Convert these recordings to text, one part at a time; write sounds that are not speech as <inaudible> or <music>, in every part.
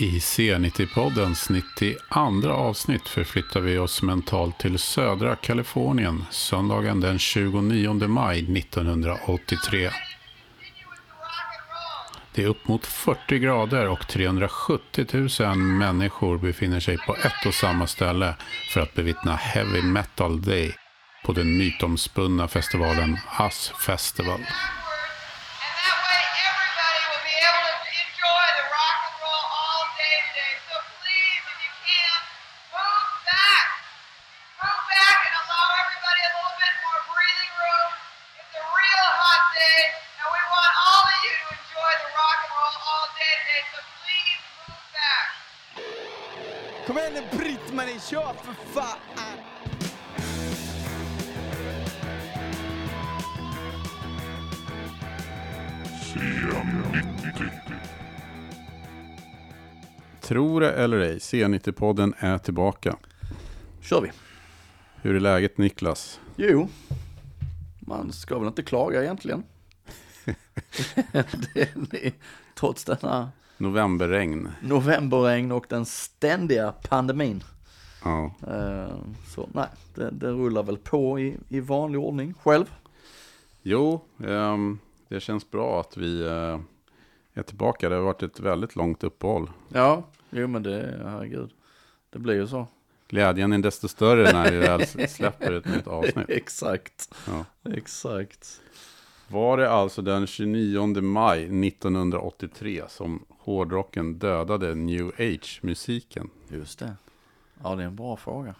I C90-poddens 92 avsnitt förflyttar vi oss mentalt till södra Kalifornien söndagen den 29 maj 1983. Det är upp mot 40 grader och 370 000 människor befinner sig på ett och samma ställe för att bevittna Heavy Metal Day på den mytomspunna festivalen Us Festival. C90-podden är tillbaka. kör vi. Hur är läget Niklas? Jo, man ska väl inte klaga egentligen. <laughs> det, det, trots denna Novemberregn. novemberregn och den ständiga pandemin. Ja. Eh, Så nej, det, det rullar väl på i, i vanlig ordning. Själv? Jo, ehm, det känns bra att vi eh, är tillbaka. Det har varit ett väldigt långt uppehåll. Ja, jo men det, herregud. Det blir ju så. Glädjen är desto större när vi väl släpper ett nytt avsnitt. <laughs> Exakt, Ja. exakt. Var det alltså den 29 maj 1983 som hårdrocken dödade new age-musiken? Just det. Ja, det är en bra fråga.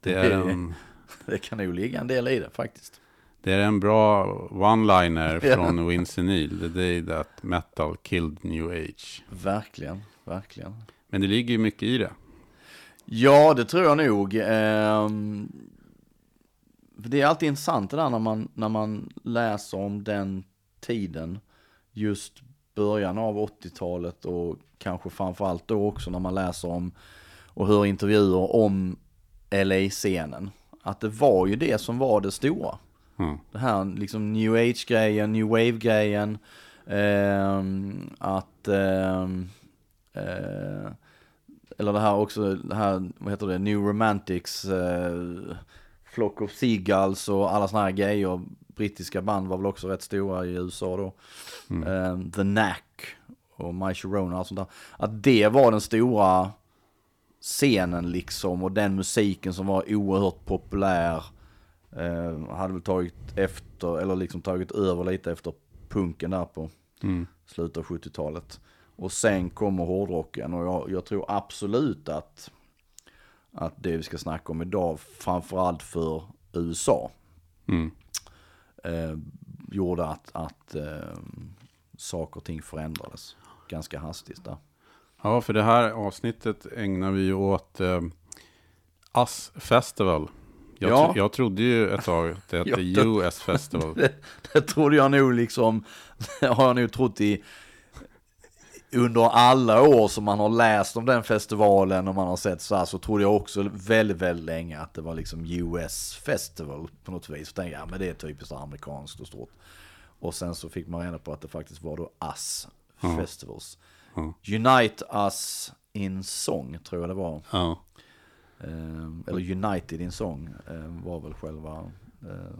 Det är en, <laughs> Det kan nog ligga en del i det faktiskt. det är en bra one-liner <laughs> från Vince Neil. The day that metal killed new age. Verkligen, verkligen. Men det ligger ju mycket i det. Ja, det tror jag nog. Ehm, det är alltid intressant det där när man, när man läser om den tiden, just början av 80-talet och kanske framförallt då också när man läser om och hör intervjuer om LA-scenen. Att det var ju det som var det stora. Mm. Det här liksom new age-grejen, new wave-grejen. ehm, att, ehm, eh, eller det här också, det här, vad heter det, new romantics, eh, Flock of Seagulls och alla såna här grejer. Brittiska band var väl också rätt stora i USA då. Ehm, The Knack och My Sharona och sånt där. Att det var den stora scenen liksom och den musiken som var oerhört populär. Eh, hade väl tagit efter, eller liksom tagit över lite efter punken där på Mm. slutet av 70-talet. Och sen kommer hårdrocken och jag, jag tror absolut att, att det vi ska snacka om idag, framförallt för USA, Mm. eh, gjorde att, att eh, saker och ting förändrades ganska hastigt där. Ja, för det här avsnittet ägnar vi åt eh, Us Festival. Jag, Ja. tro, jag trodde ju ett tag att det <laughs> hette US Festival. <laughs> Det, det trodde jag nog liksom, <laughs> det har jag nog trott i under alla år som man har läst om den festivalen och man har sett så här så trodde jag också väldigt, väldigt länge att det var liksom US Festival på något vis. Så tänkte jag, ja men det är typiskt amerikanskt och stort. Och sen så fick man reda på att det faktiskt var då US Festivals. Ja. Unite Us in Song tror jag det var. Ja. Eh, eller United in Song eh, var väl själva eh,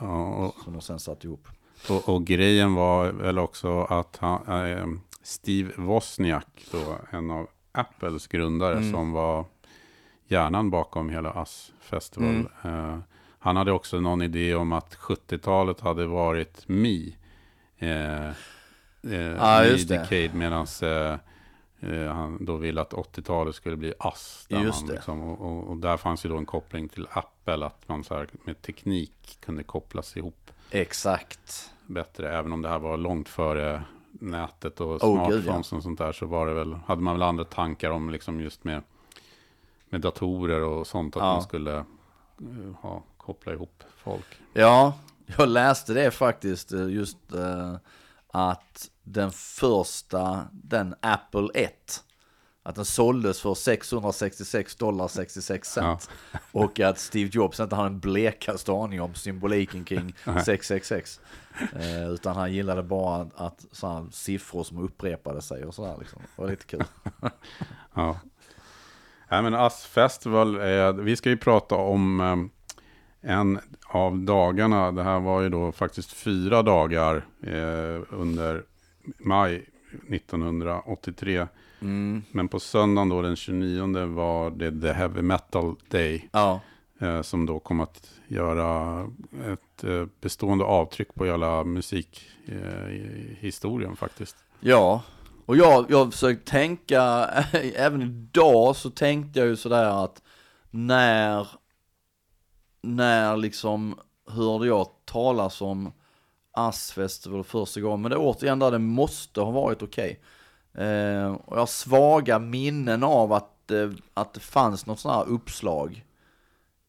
Ja, och, som de sen satte ihop. och, och grejen var väl också att han, eh, Steve Wozniak, då, en av Apples grundare, Mm. som var hjärnan bakom hela US Festival. Eh, han hade också någon idé om att 70-talet hade varit Me. Eh, eh, det. Decade, medan eh, eh, han då ville att 80-talet skulle bli Us. Där. Liksom, och, och, och där fanns ju då en koppling till Apple, att man så här, med teknik kunde kopplas ihop Exakt. bättre. Även om det här var långt före nätet och Oh, smartphones gud, ja. och sånt där så var det väl, hade man väl andra tankar om liksom just med, med datorer och sånt att Ja. man skulle eh, ha, koppla ihop folk. Ja, jag läste det faktiskt eh, just eh, att den första, den Apple 1, att den såldes för 666 dollar 66 cent. Och att Steve Jobs inte hade en blekaste aning om symboliken kring <laughs> 666. Eh, utan han gillade bara att, att sådana siffror som upprepade sig och sådär liksom. Det var lite kul. <laughs> Ja. Nej, men Ass Festival, är, vi ska ju prata om eh, en av dagarna. Det här var ju då faktiskt fyra dagar eh, under maj 1983. Mm. Men på söndagen då den 29 var det The Heavy Metal Day. Ja, Eh, som då kom att göra ett eh, bestående avtryck på hela musikhistorien faktiskt. Ja, och jag, jag har försökt tänka, <laughs> även idag så tänkte jag ju sådär att när, när liksom hörde jag talas om Ass Festival första gången, men det återigen där det måste ha varit okej. Eh, och jag har svaga minnen av att, eh, att det fanns något sånt här uppslag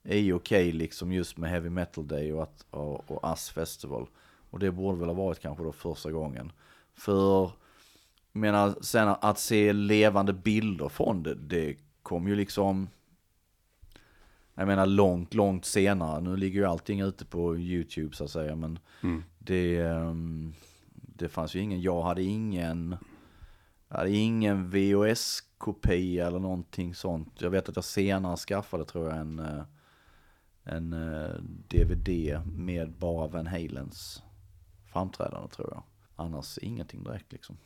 i okej liksom just med Heavy Metal Day och, att, och, och Ass Festival. Och det borde väl ha varit kanske då första gången. För, jag menar, sen att se levande bilder från det, det kom ju liksom, jag menar långt, långt senare. Nu ligger ju allting ute på YouTube så att säga, men Mm. det, ehm, det fanns ju ingen, jag hade ingen, jag hade ingen VHS-kopia eller någonting sånt. Jag vet att jag senare skaffade tror jag en, eh, en eh, DVD med bara Van Halens framträdande tror jag. Annars ingenting direkt liksom.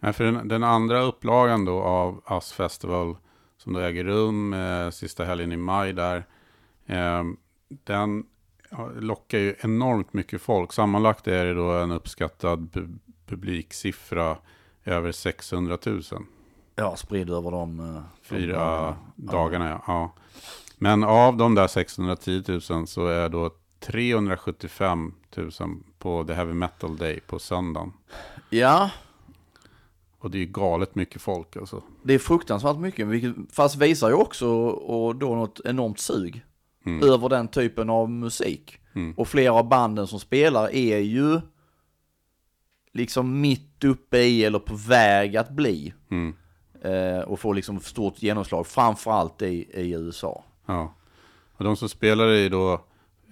Nej, för den, den andra upplagan då av Us Festival som då äger rum eh, sista helgen i maj där. Eh, den lockar ju enormt mycket folk. Sammanlagt är det då en uppskattad pu- publiksiffra över 600 000. Ja, spridd över de eh, Fyra dagarna. dagarna, ja. ja. Men av de där 610 000 så är då 375 000 på The Heavy Metal Day på söndagen. Ja, Och det är ju galet mycket folk alltså. det är fruktansvärt mycket, vilket, fast visar ju också och då något enormt sug Mm. över den typen av musik. Mm. Och flera av banden som spelar är ju liksom mitt uppe i eller på väg att bli Mm. eh, och få liksom stort genomslag, framförallt i, i USA. Ja. Och de som spelar är då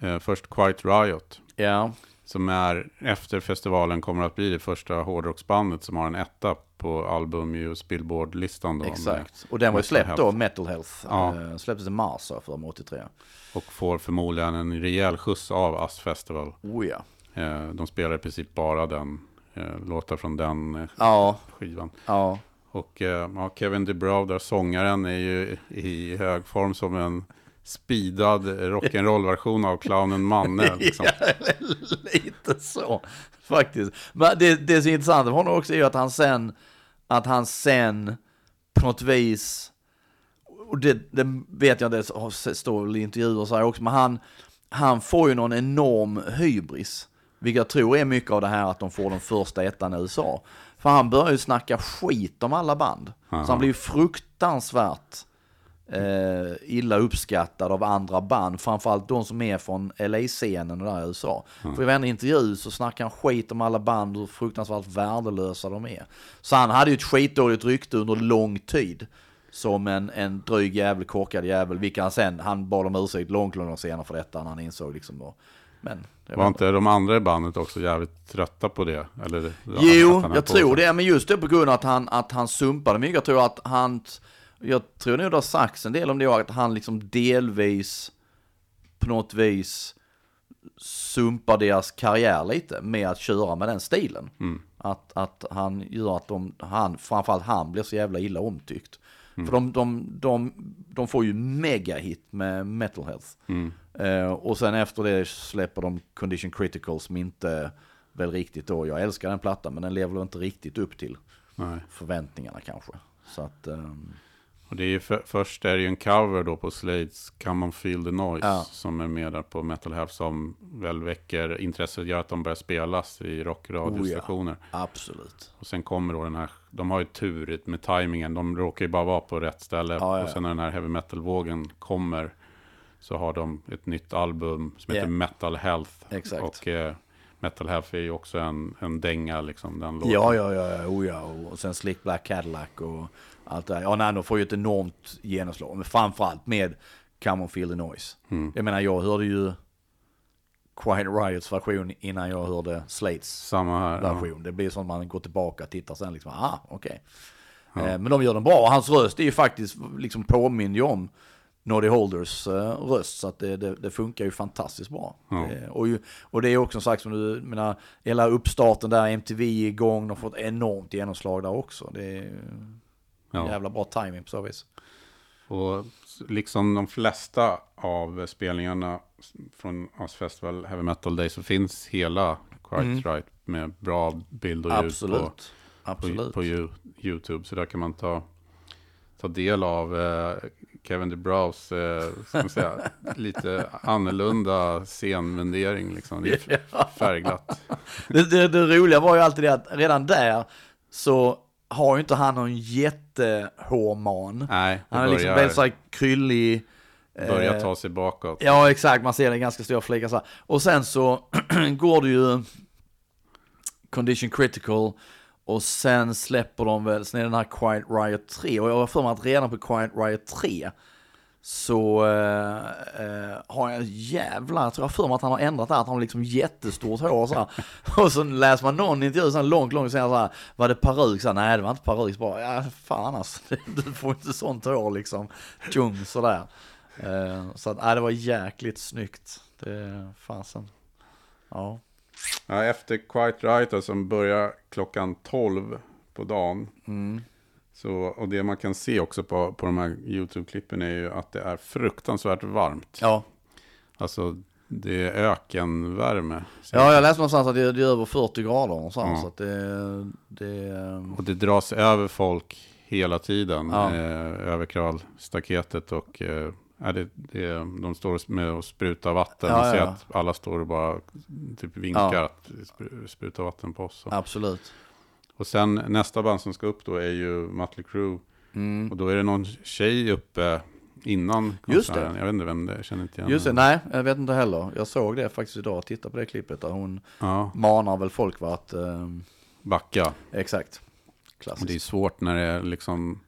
eh, först Quiet Riot. Ja, Som är efter festivalen kommer att bli det första hårdrocksbandet som har en etta på album och Billboard-listan. Då, exakt. Och den var ju släppt Health. då, Metal Health. Ja. Eh, släpptes i mars för 83. Och får förmodligen en rejäl skjuts av Ass Festival. Oh ja. Eh, de spelar i princip bara den, låtar från den eh, Ja, skivan. ja. Och eh, ja, Kevin DeBrow, där sångaren, är ju i hög form som en speedad rock'n'roll-version av clownen Manne. <laughs> Liksom. Lite så, faktiskt. Men det, det som är intressant med honom också är ju att han sen, att han sen på något vis, och det, det vet jag inte, står väl i intervjuer så här också, men han, han får ju någon enorm hybris. Vilket jag tror är mycket av det här att de får den första ettan i USA. För han börjar ju snacka skit om alla band. Så Aha. han blir ju fruktansvärt eh, illa uppskattad av andra band, framförallt de som är från LA-scenen och där i USA. För i varenda intervju så snackar han skit om alla band och hur fruktansvärt värdelösa de är. Så han hade ju ett skitdåligt rykte under lång tid. Som en, en dryg jävel, korkad jävel, vilket han sen, han bad om ursäkt långt, långt senare för detta när han insåg liksom och, men. Var inte de andra i bandet också jävligt trötta på det? Eller, Jo, jag tror så? det, men just det på grund av att han, att han sumpade mycket. Jag tror att han, jag tror nog det har sagts en del om det, att han liksom delvis på något vis sumpar deras karriär lite med att köra med den stilen. Att, att han gör att de, han, framförallt han blir så jävla illa omtyckt. För de, de, de, de får ju megahit med Metal Health. Eh, och sen efter det släpper de Condition Critical som inte väl riktigt då, jag älskar den plattan men den lever väl inte riktigt upp till Nej. förväntningarna kanske. Så att, ehm, Och det är ju för, först är det ju en cover då på Slades Come on Feel the Noise Ja. som är med där på Metal Health som väl väcker intresset, gör att de börjar spelas i rockradiostationer. absolut. Och sen kommer då den här, de har ju tur med tajmingen, de råkar ju bara vara på rätt ställe. Ja, ja, och sen när den här heavy metal-vågen kommer så har de ett nytt album som heter Ja. Metal Health. Exakt. Och eh, Metal Health är ju också en, en dänga liksom. Den låten. Ja, ja, ja, ja, oh, ja. och sen Slick Black Cadillac och allt det där. Ja, nej, de får ju ett enormt genomslag, men framförallt med Come on Feel the Noise. Mm. Jag menar, jag hörde ju Quiet Riots version innan jag hörde Slates Samma här. Ja. version. Det blir som man går tillbaka och tittar sen liksom, ah, okej. Eh, Men de gör den bra, och hans röst är ju faktiskt liksom påminner ju om Noddy Holders eh, röst, så att det, det, det funkar ju fantastiskt bra. Ja. Eh, och, ju, och det är också sagt som du menar, hela uppstarten där, MTV är igång, de har fått enormt genomslag där också. Det är Ja. jävla bra timing på så vis. Och liksom de flesta av spelningarna från Oz Festival Heavy Metal Day så finns hela Quiet Right med bra bild och ljud på, Mm. Absolut. på, Absolut. på YouTube. Så där kan man ta, ta del av eh, Kevin DeBrows eh, ska säga, <laughs> lite annorlunda scenmundering. Liksom. Det är färgglatt. Det, det, det roliga var ju alltid det att redan där så har ju inte han någon jättehårman. Nej, Han är liksom väldigt så här kryllig. eh, börjar ta sig bakåt. Ja, exakt. Man ser det ganska stora fläckar så här. Och sen så <clears throat> går det ju Condition Critical och sen släpper de väl, sen är det den här Quiet Riot 3 och jag har för mig att redan på Quiet Riot 3 så eh, eh, har jag jävla, jag tror jag har för mig att han har ändrat det här, att han har liksom jättestort hår så här. <laughs> Och så läser man någon intervju så här långt, långt senare så här, var det peruk? Så här, Nej, det var inte peruk, bara, ja fan alltså, <laughs> du får inte sånt hår liksom, tjong sådär. Eh, så att, nej, det var jäkligt snyggt, det fasen. Ja. Ja, efter Quiet Right då, som börjar klockan 12 på dagen. Mm. Så, och det man kan se också på, på de här YouTube-klippen är ju att det är fruktansvärt varmt. Ja. Alltså det är ökenvärme. Ja, jag läste någonstans att det, det är över 40 grader någonstans, Ja. så att det, det Och det dras över folk hela tiden. Ja. Eh, över kravstaketet och eh, ja, det, det, de står med och sprutar vatten. Ja, ser ja, att alla står och bara typ vinkar Ja. att spr- spruta vatten på oss. absolut. Och sen nästa band som ska upp då är ju Mötley Crüe. Mm. Och då är det någon tjej uppe innan konserten. Jag vet inte vem det är, jag känner inte igen Just det, nej, jag vet inte heller. Jag såg det faktiskt idag, tittade på det klippet där hon Ja, manar väl folk va, att, ehm, backa. exakt. Och det är Klassiskt. svårt när det är liksom,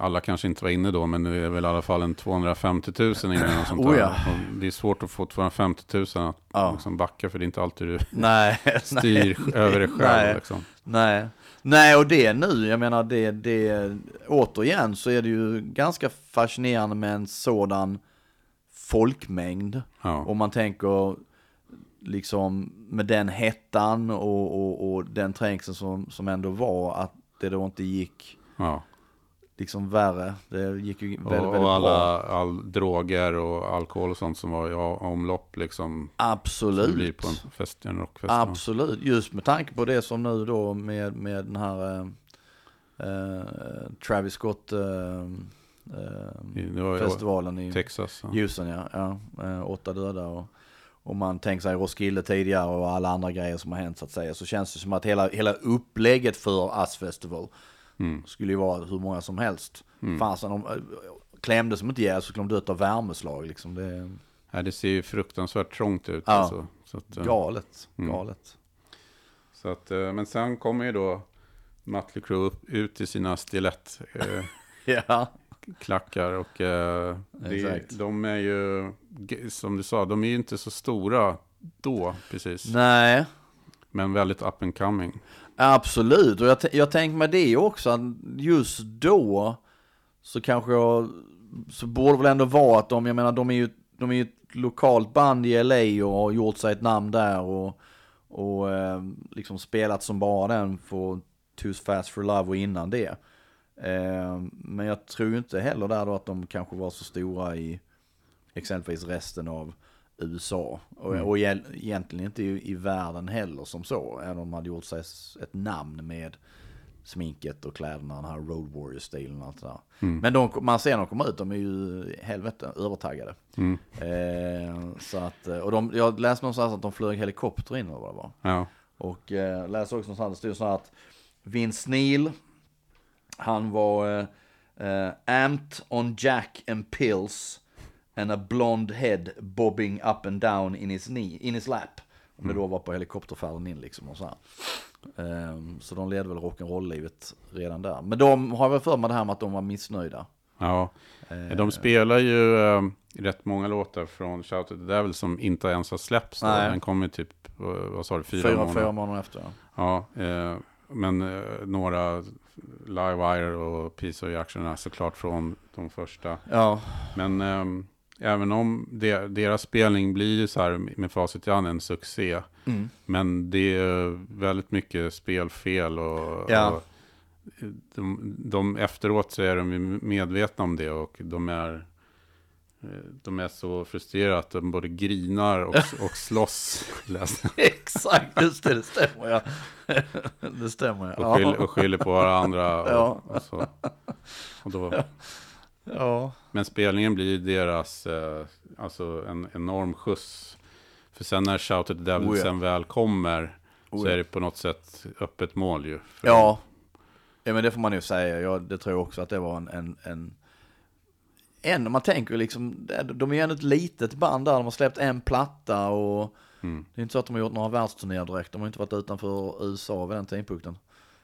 alla kanske inte var inne då, men det är väl i alla fall en 250 000 inne. Sånt Oh ja. Det är svårt att få 250 000 att Ja. liksom backa, för det är inte alltid du <laughs> Nej, <laughs> nej, styr över dig själv. Nej. Liksom. nej. Nej, och det nu, jag menar det, det, återigen så är det ju ganska fascinerande med en sådan folkmängd. Ja. Om man tänker liksom med den hettan och, och, och den trängseln som, som ändå var, att det då inte gick Ja. Liksom värre. Det gick ju väldigt, Och, väldigt och bra. alla all droger och alkohol och sånt som var i omlopp liksom. Som Absolut. blir på en, fest, en rockfestival. Absolut, just med tanke på det som nu då med, med den här eh, eh, Travis Scott eh, eh, festivalen i Texas. Ja. Houston ja, ja eh, åtta döda och, och man tänker sig Roskilde tidigare och alla andra grejer som har hänt så att säga så känns det som att hela, hela upplägget för Us Festival Mm. skulle ju vara hur många som helst. Fasen, de eh, klämde som inte ihjäl så skulle de dött av värmeslag liksom. Det Nej, det ser ju fruktansvärt trångt ut. Ja. Alltså. Så att, eh, galet, Mm. galet. Så att, eh, men sen kommer ju då Mötley Crüe ut i sina stilettklackar <laughs> Ja, och eh, det, de är ju, som du sa, de är ju inte så stora då precis. nej. Men väldigt up and coming. Absolut, och jag, jag tänker mig det också, att just då så kanske jag, så borde väl ändå vara att de, jag menar de är ju, de är ju ett lokalt band i LA och har gjort sig ett namn där och, och eh, liksom spelat som bara den för Too Fast For Love och innan det. Eh, men jag tror ju inte heller där då att de kanske var så stora i exempelvis resten av USA. Och, och e- egentligen inte i, i världen heller som så. Även om de hade gjort sig ett namn med sminket och kläderna, den här Road Warrior-stilen och allt det där. Men de, man ser när de kommer ut, de är ju helvete övertaggade. Mm. Eh, så att, eh, och de, jag läste någonstans att de flög helikopter in eller vad det var. Ja, Och eh, läste också någonstans, det stod så här att Vince Neil, han var eh, eh, amped on Jack and pills and a blonde head bobbing up and down in his knee, in his lap. Om det då var på helikopterfärden in liksom och så här. Ehm, så de ledde väl rock'n'roll-livet redan där. Men de har väl för mig det här med att de var missnöjda. Ja, Eh, de spelar ju eh, rätt många låtar från Shout at the Devil som inte ens har släppts. Den kommer typ, eh, vad sa du, fyra, fyra, månader? fyra månader efter. Ja. Ja, eh, men eh, några Live Wire och Peace of Action är såklart från de första. ja, Men ehm, även om de, deras spelning blir så här med facit i hand en succé. Mm. Men det är väldigt mycket spelfel och, Ja. och de, de efteråt så är de medvetna om det och de är eh, de är så frustrerade att de både grinar och, <laughs> och slåss. Exakt, just det, det stämmer ja. <laughs> det stämmer ja. Och, skyller, och skyller på varandra. Och, Ja. och så. Och då, ja. men spelningen blir deras, eh, alltså en enorm skjuts. För sen när Shout at the Devil Oh ja. sen väl kommer, så Oh ja. är det på något sätt öppet mål ju. För Ja. ja, men det får man ju säga. Jag, det tror jag också att det var en, en, en en, om man tänker liksom, de är ju ändå ett litet band där, de har släppt en platta och Mm. det är inte så att de har gjort några världsturnéer direkt, de har inte varit utanför USA vid den tidpunkten.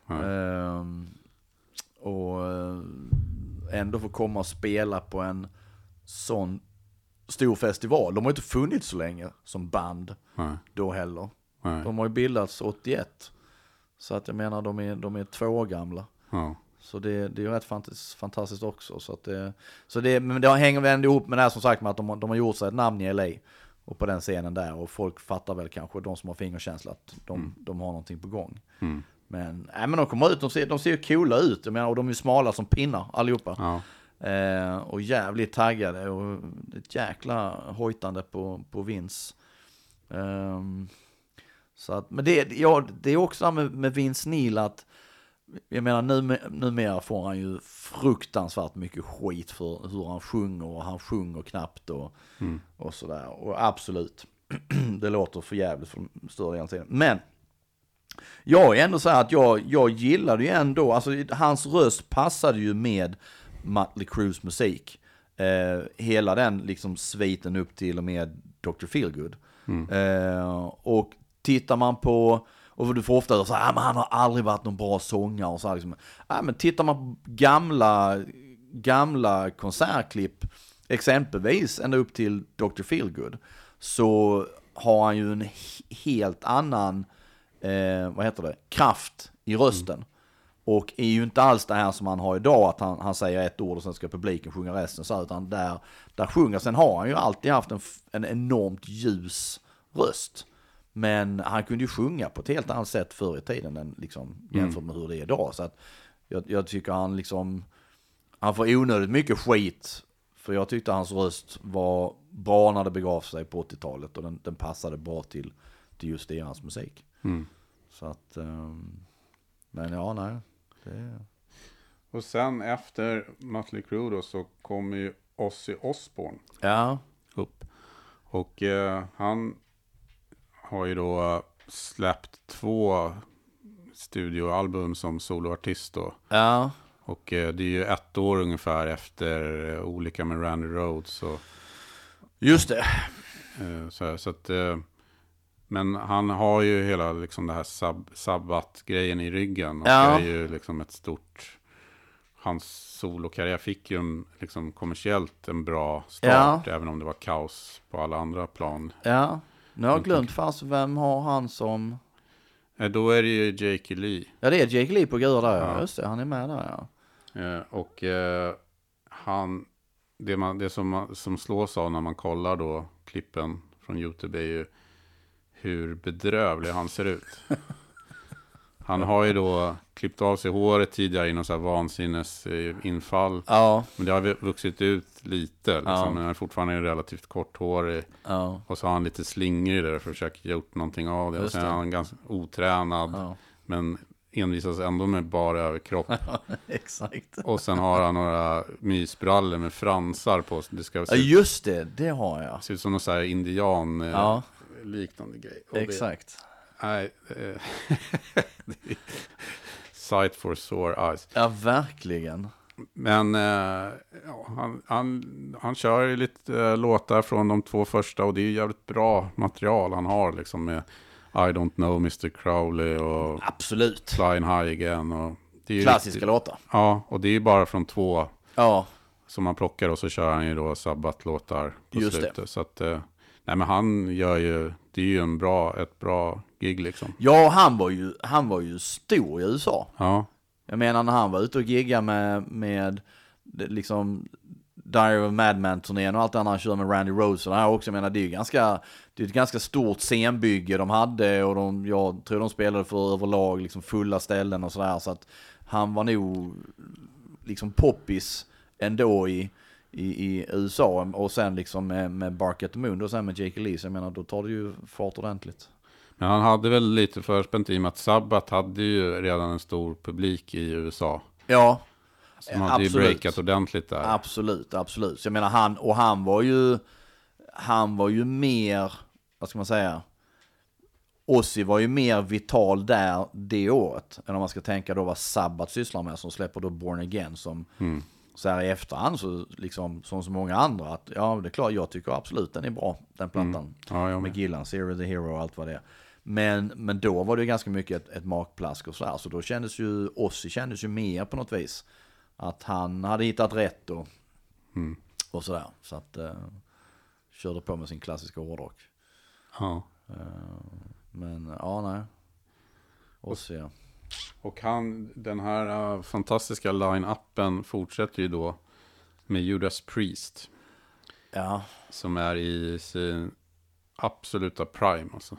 Nej. Ehm, och eh, ändå få komma och spela på en sån stor festival. De har ju inte funnits så länge som band Nej, då heller. nej, De har ju bildats 81. Så att jag menar, de är, de är två år gamla. ja. Så det, det är ju rätt fantastiskt, också. Så, att det, så det, men det hänger väl ändå ihop med det här som sagt med att de, har- de har gjort sig ett namn i LA. Och på den scenen där. Och folk fattar väl kanske, de som har fingerkänsla, att de, de har någonting på gång. Mm. Men, nej, men de kommer ut, de ser, de ser ju coola ut. Jag menar, och de är smala som pinnar allihopa. ja. Eh, och jävligt taggade och ett jäkla hojtande på, på Vince. Ehm, så att, men det, ja, det är också med, med Vince Neil att jag menar nu, numera får han ju fruktansvärt mycket skit för hur han sjunger och han sjunger knappt och, och sådär. Och absolut, <clears throat> det låter för jävligt för större delen. Men jag är ändå så här att jag, jag gillade ju ändå, alltså hans röst passade ju med Mötley Crues musik. Eh, hela den liksom sviten upp till och med Dr. Feelgood. Eh, och tittar man på, och du får ofta så här, "Ah, men han har aldrig varit någon bra sångare och så här liksom. Ja, men tittar man på gamla, gamla konsertklipp, exempelvis ända upp till Dr. Feelgood, så har han ju en he- helt annan, eh, vad heter det, kraft i rösten. Och är ju inte alls det här som han har idag, att han, han säger ett ord och sen ska publiken sjunga resten. Så, utan där, där sjunger, sen har han ju alltid haft en, en enormt ljus röst. Men han kunde ju sjunga på ett helt annat sätt förr i tiden än liksom, jämfört med hur det är idag. Så att jag, jag tycker han liksom, han får onödigt mycket skit. För jag tyckte hans röst var bra när det begav sig på 80-talet och den, den passade bra till, till just deras musik. Mm. Så att, ehm, men ja, nej. Det, Och sen efter Mötley Crüe då så kommer ju Ozzy Osbourne ja, upp. Och eh, han har ju då släppt två studioalbum som soloartist då. ja, Och eh, det är ju ett år ungefär efter eh, olika med Randy Rhodes. Och, just det. eh, så, så att, eh, men han har ju hela liksom det här sab sabbat-grejen i ryggen. Och Ja. är ju liksom ett stort... Hans solokarriär fick ju en, liksom kommersiellt en bra start. Även om det var kaos på alla andra plan. Ja, nu har jag glömt fast vem har han som... Eh, Då är det ju Jake Lee. Ja, det är Jake Lee på Gura där, ja. Ja. Just det, han är med där, ja. Eh, och eh, han, det, man, det som, man, som slås av när man kollar då klippen från YouTube är ju hur bedrövlig han ser ut. Han har ju då klippt av sig håret tidigare i någon sån här vansinnesinfall. Ja, Men det har vuxit ut lite. Liksom. Ja. Men han är fortfarande relativt korthårig. ja, Och så har han lite slingrig där för att försöka gjort någonting av det. Och sen det. är han ganska otränad. ja. Men envisas ändå med bara överkropp. <laughs> Exakt. Och sen har han några mysbrallor med fransar på. Det ska Ja, just det, det har jag. se ut som någon så här indian eh, Ja. Liknande grej. Och det- Exakt. Nej, <laughs> det är sight for sore eyes. Ja, verkligen. Men eh, ja, han, han, han kör lite eh, låtar från de två första och det är ju jävligt bra material han har liksom med I don't know Mr. Crowley och Absolut. Flying High Again. Och det är Klassiska riktigt- låtar. Ja, och det är ju bara från två Ja, som man plockar och så kör han ju då Sabbath-låtar på Just det. slutet. Så att, eh, nej men han gör ju, det är ju en bra, ett bra gig liksom. ja han, var ju, han var ju stor i USA. Ja, Jag menar när han var ute och giggade med, med liksom Diary of Madman-turnén och allt det andra han kör med Randy Rose och det här också. Jag menar det är ju ganska, det är ett ganska stort scenbygge de hade och de, jag tror de spelade för överlag liksom fulla ställen och sådär. Så att han var nog liksom poppis ändå i, i, i USA och sen liksom med, med Bark at the Moon och sen med Jake Lee. Så jag menar då tar det ju fart ordentligt. men han hade väl lite förspänt i och med att Sabbath hade ju redan en stor publik i USA. Ja, de hade ju Absolut. breakat ordentligt där. Absolut, absolut. Så jag menar han, och han var ju, han var ju mer, vad ska man säga, Ozzy var ju mer vital där det året, än om man ska tänka då vad Sabbath sysslar med, som släpper då Born Again som, Mm. Så här i efterhand så liksom, som så många andra, att ja det är klart, jag tycker absolut den är bra, den plattan. Ja, jag med. Med Gillan, Zero the Hero och allt vad det är. Men, men då var det ju ganska mycket ett, ett makplask och sådär, så då kändes ju, Ozzy kändes ju mer på något vis. Att han hade hittat rätt och, Mm. och sådär. Så att, eh, körde på med sin klassiska hårdrock. Ja. Men ja, nej. Ozzy ja. Och han, den här uh, fantastiska line-upen fortsätter ju då med Judas Priest. Ja. Som är i sin absoluta prime alltså.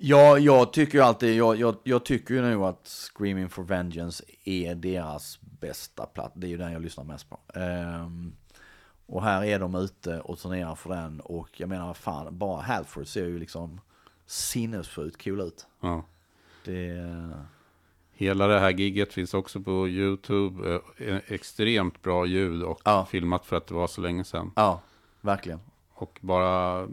Ja, jag tycker ju alltid, jag, jag, jag tycker ju nog att Screaming for Vengeance är deras bästa platta. Det är ju den jag lyssnar mest på. Ehm, och här är de ute och turnerar för den och jag menar fan, bara Halford ser ju liksom sinnessjukt cool ut. Ja. Det, Hela det här gigget finns också på YouTube. Eh, Extremt bra ljud och Ja. filmat för att det var så länge sedan. ja, verkligen. Och bara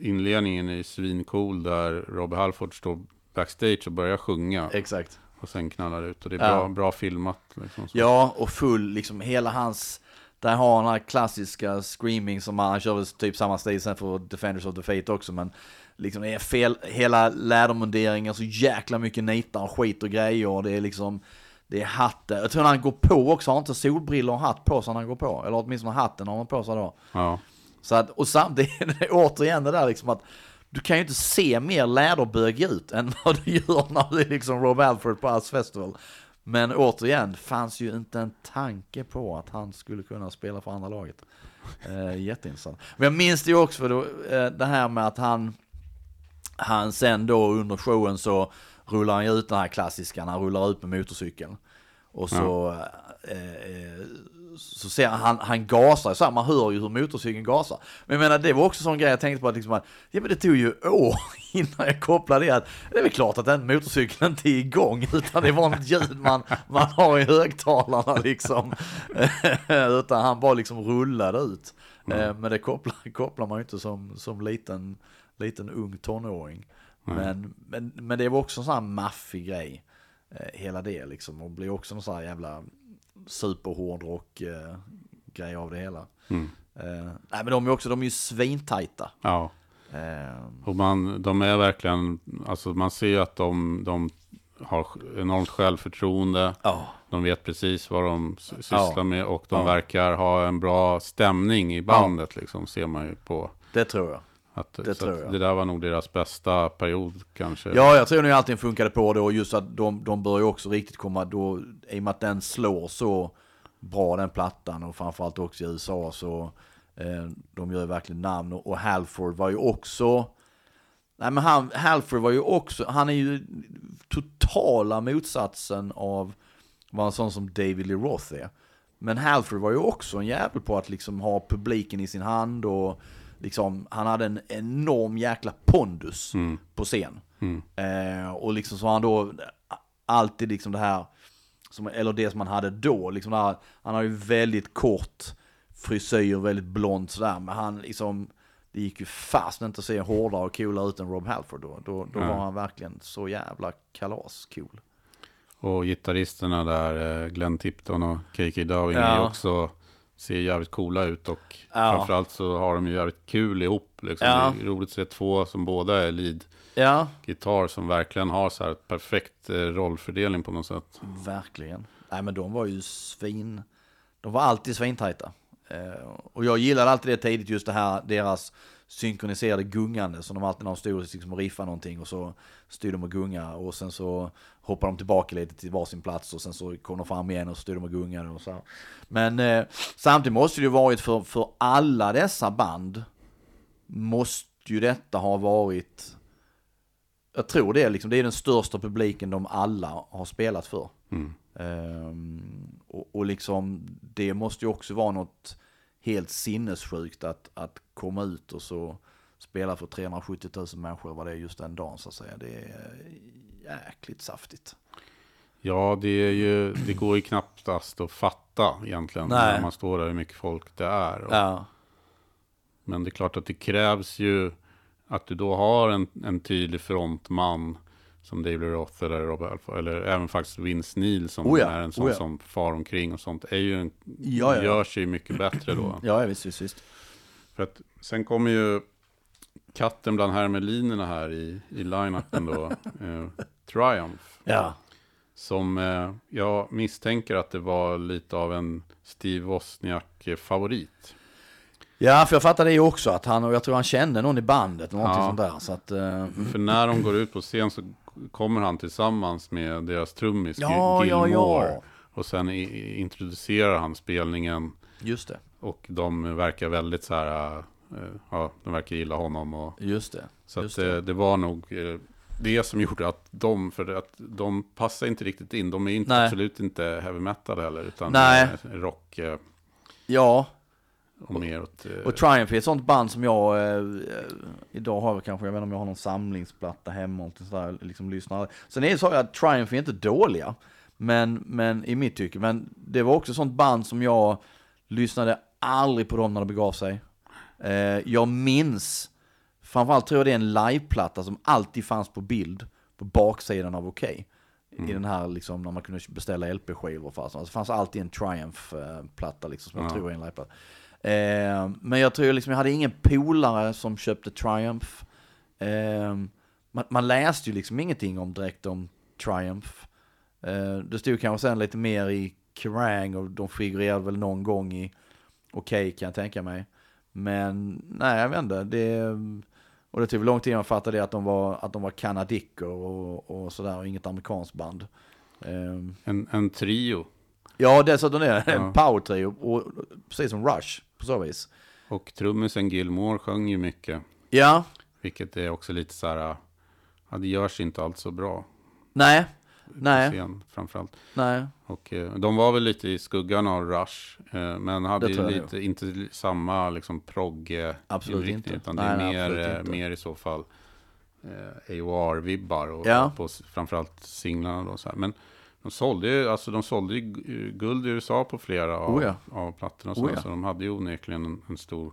inledningen är svincool där Robbie Halford står backstage och börjar sjunga. Exakt. Och sen knallar ut. Och det är Ja. bra, bra filmat. Liksom. Ja, och full, liksom hela hans, där har han den här klassiska screaming som han, han kör typ samma stil sen för Defenders of the Fate också, men liksom det är fel, hela lädermunderingen, så jäkla mycket nitar och skit och grejer, och det är liksom, det är hatten, jag tror när han går på också, har inte solbrillor och hatt på sig när han går på, eller åtminstone hatten har han på sig då. Ja. Så att, och samtidigt, <laughs> det återigen det där liksom att du kan ju inte se mer läderbög ut än vad du gör när du är liksom Rob Alford på Us Festival. Men återigen, fanns ju inte en tanke på att han skulle kunna spela för andra laget. Eh, jätteintressant. Men jag minns det ju också för då, eh, det här med att han, han sen då under showen så rullar han ju ut den här klassiska, han rullar ut med motorcykeln. Och så, eh, eh, så ser han, han, han gasar så här, man hör ju hur motorcykeln gasar. Men jag menar, det var också sån grej jag tänkte på att liksom, att, ja men det tog ju år <laughs> innan jag kopplade det att det är väl klart att den motorcykeln inte är igång utan det var något ljud man, man har i högtalarna liksom. <laughs> utan han bara liksom rullade ut. Eh, Men det kopplar, kopplar man ju inte som, som liten, liten ung tonåring. Men, men, men det var också en sån här maffig grej. Eh, hela det liksom. Och blir också en sån här jävla superhårdrock eh, grej av det hela. Mm. Eh, nej men de är också, de är ju svintajta. ja. Eh, Och man, de är verkligen, alltså man ser att de, de har enormt självförtroende. ja. De vet precis vad de sysslar Ja. med och de Ja. verkar ha en bra stämning i bandet liksom, ser man ju på. Det tror jag. Att, Det tror jag. det där var nog deras bästa period kanske. Ja, jag tror nog allting funkade på det och just att de, de bör ju också riktigt komma då, i och med att den slår så bra den plattan och framförallt också i USA så eh, de gör ju verkligen namn och, och Halford var ju också Nej men han, Halford var ju också, han är ju totala motsatsen av vad en sån som David Lee Roth är. Men Halford var ju också en jävel på att liksom ha publiken i sin hand och liksom, han hade en enorm jäkla pondus Mm. på scen. Mm. Eh, och liksom så han då alltid liksom det här, som, eller det som han hade då, liksom här, han har ju väldigt kort frisyr, väldigt blont sådär, men han liksom, det gick ju fast inte att se hårdare och coolare ut än Rob Halford då. Då, då Ja. var han verkligen så jävla kalas cool. Och gitarristerna där, eh, Glenn Tipton och KK Downing Ja. är också ser jävligt coola ut och Ja. framförallt så har de ju jävligt kul ihop. Liksom. Ja. Det är roligt att se två som båda är lead-gitarr Ja, som verkligen har så här perfekt eh, rollfördelning på något sätt. verkligen. Nej men de var ju svin, de var alltid svintajta. Eh, och jag gillade alltid det tidigt, just det här, deras synkroniserade gungande, som de alltid när de stod liksom och riffade någonting och så stod de och gunga och sen så hoppade de tillbaka lite till varsin plats och sen så kom de fram igen och stod de och gungade och så. Men eh, samtidigt måste det ju varit för, för alla dessa band, måste ju detta ha varit jag tror det, liksom, det är den största publiken de alla har spelat för. Mm. Ehm, och, och liksom, det måste ju också vara något helt sinnessjukt att, att komma ut och så spela för 370 000 människor vad det är just den dagen så att säga. Det är jäkligt saftigt. Ja, det, är ju, det går ju knappast att fatta egentligen Nej. när man står där hur mycket folk det är. Och, Ja, Men det är klart att det krävs ju att du då har en, en tydlig frontman som David Roth eller Rob Alfa, eller även faktiskt Vince Neil som Oh ja, är en sån oh ja. som far omkring och sånt, är ju en, Ja, ja. gör sig mycket bättre då. <clears throat> ja visst, visst, visst. För att sen kommer ju katten bland hermelinerna här i, i line-upen då, <laughs> eh, Triumph. Ja, Som eh, jag misstänker att det var lite av en Steve Wozniak-favorit. ja för jag fattar det ju också att han, och jag tror han kände någon i bandet, någonting Ja. sånt där. Så att, eh, För när de går ut på scen så kommer han tillsammans med deras trummis Ja, Gil- ja, Gilmore. ja. Och sen i, introducerar han spelningen. just det, Och de verkar väldigt så här, eh, ja, de verkar gilla honom. Och, just det. så just att det, det var nog eh, det som gjorde att de, för att de passar inte riktigt in. De är inte, Nej. absolut inte heavy metal heller, utan Nej. eh, rock eh, Ja, och mer åt... eh, Och Triumph är ett sånt band som jag, eh, idag har jag kanske, jag vet inte om jag har någon samlingsplatta hemma och sådär, liksom lyssnar. Sen är det så att Triumph är inte dåliga, men, men i mitt tycke, men det var också sånt band som jag lyssnade aldrig på dem när det begav sig. Eh, jag minns, framförallt tror jag det är en liveplatta som alltid fanns på bild på baksidan av Okej. I den här liksom när man kunde beställa LP-skivor. Alltså, det fanns alltid en Triumph-platta liksom som jag Ja. tror är en liveplatta. Eh, men jag tror liksom, jag hade ingen polare som köpte Triumph. Eh, man, man läste ju liksom ingenting om direkt om Triumph. Eh, det stod kanske sen lite mer i Kerrang och de figurerade väl någon gång i Okej kan jag tänka mig. Men nej, jag vet inte. Det, och det tog lång tid innan jag fattade det att de var, att de var kanadicker och, och sådär och inget amerikanskt band. Eh, en, en trio ja, dessutom är det Ja. en power-trio, och, precis som Rush på så vis. Och trummisen Gilmore sjöng ju mycket. Ja, Vilket är också lite så här, ja det görs inte alls så bra. nej, nej, Scen, framförallt. nej. Och eh, de var väl lite i skuggan av Rush. Eh, men hade ju lite, inte samma liksom progg Absolut inte. Utan det Nej, är nej, mer, eh, mer i så fall eh, AOR-vibbar. Och, Ja. på framförallt singlarna då. Så här. Men de sålde ju, alltså de sålde gu- guld i USA på flera av, Oh ja. av plattorna. Så, Oh ja. så de hade ju onekligen en, en stor...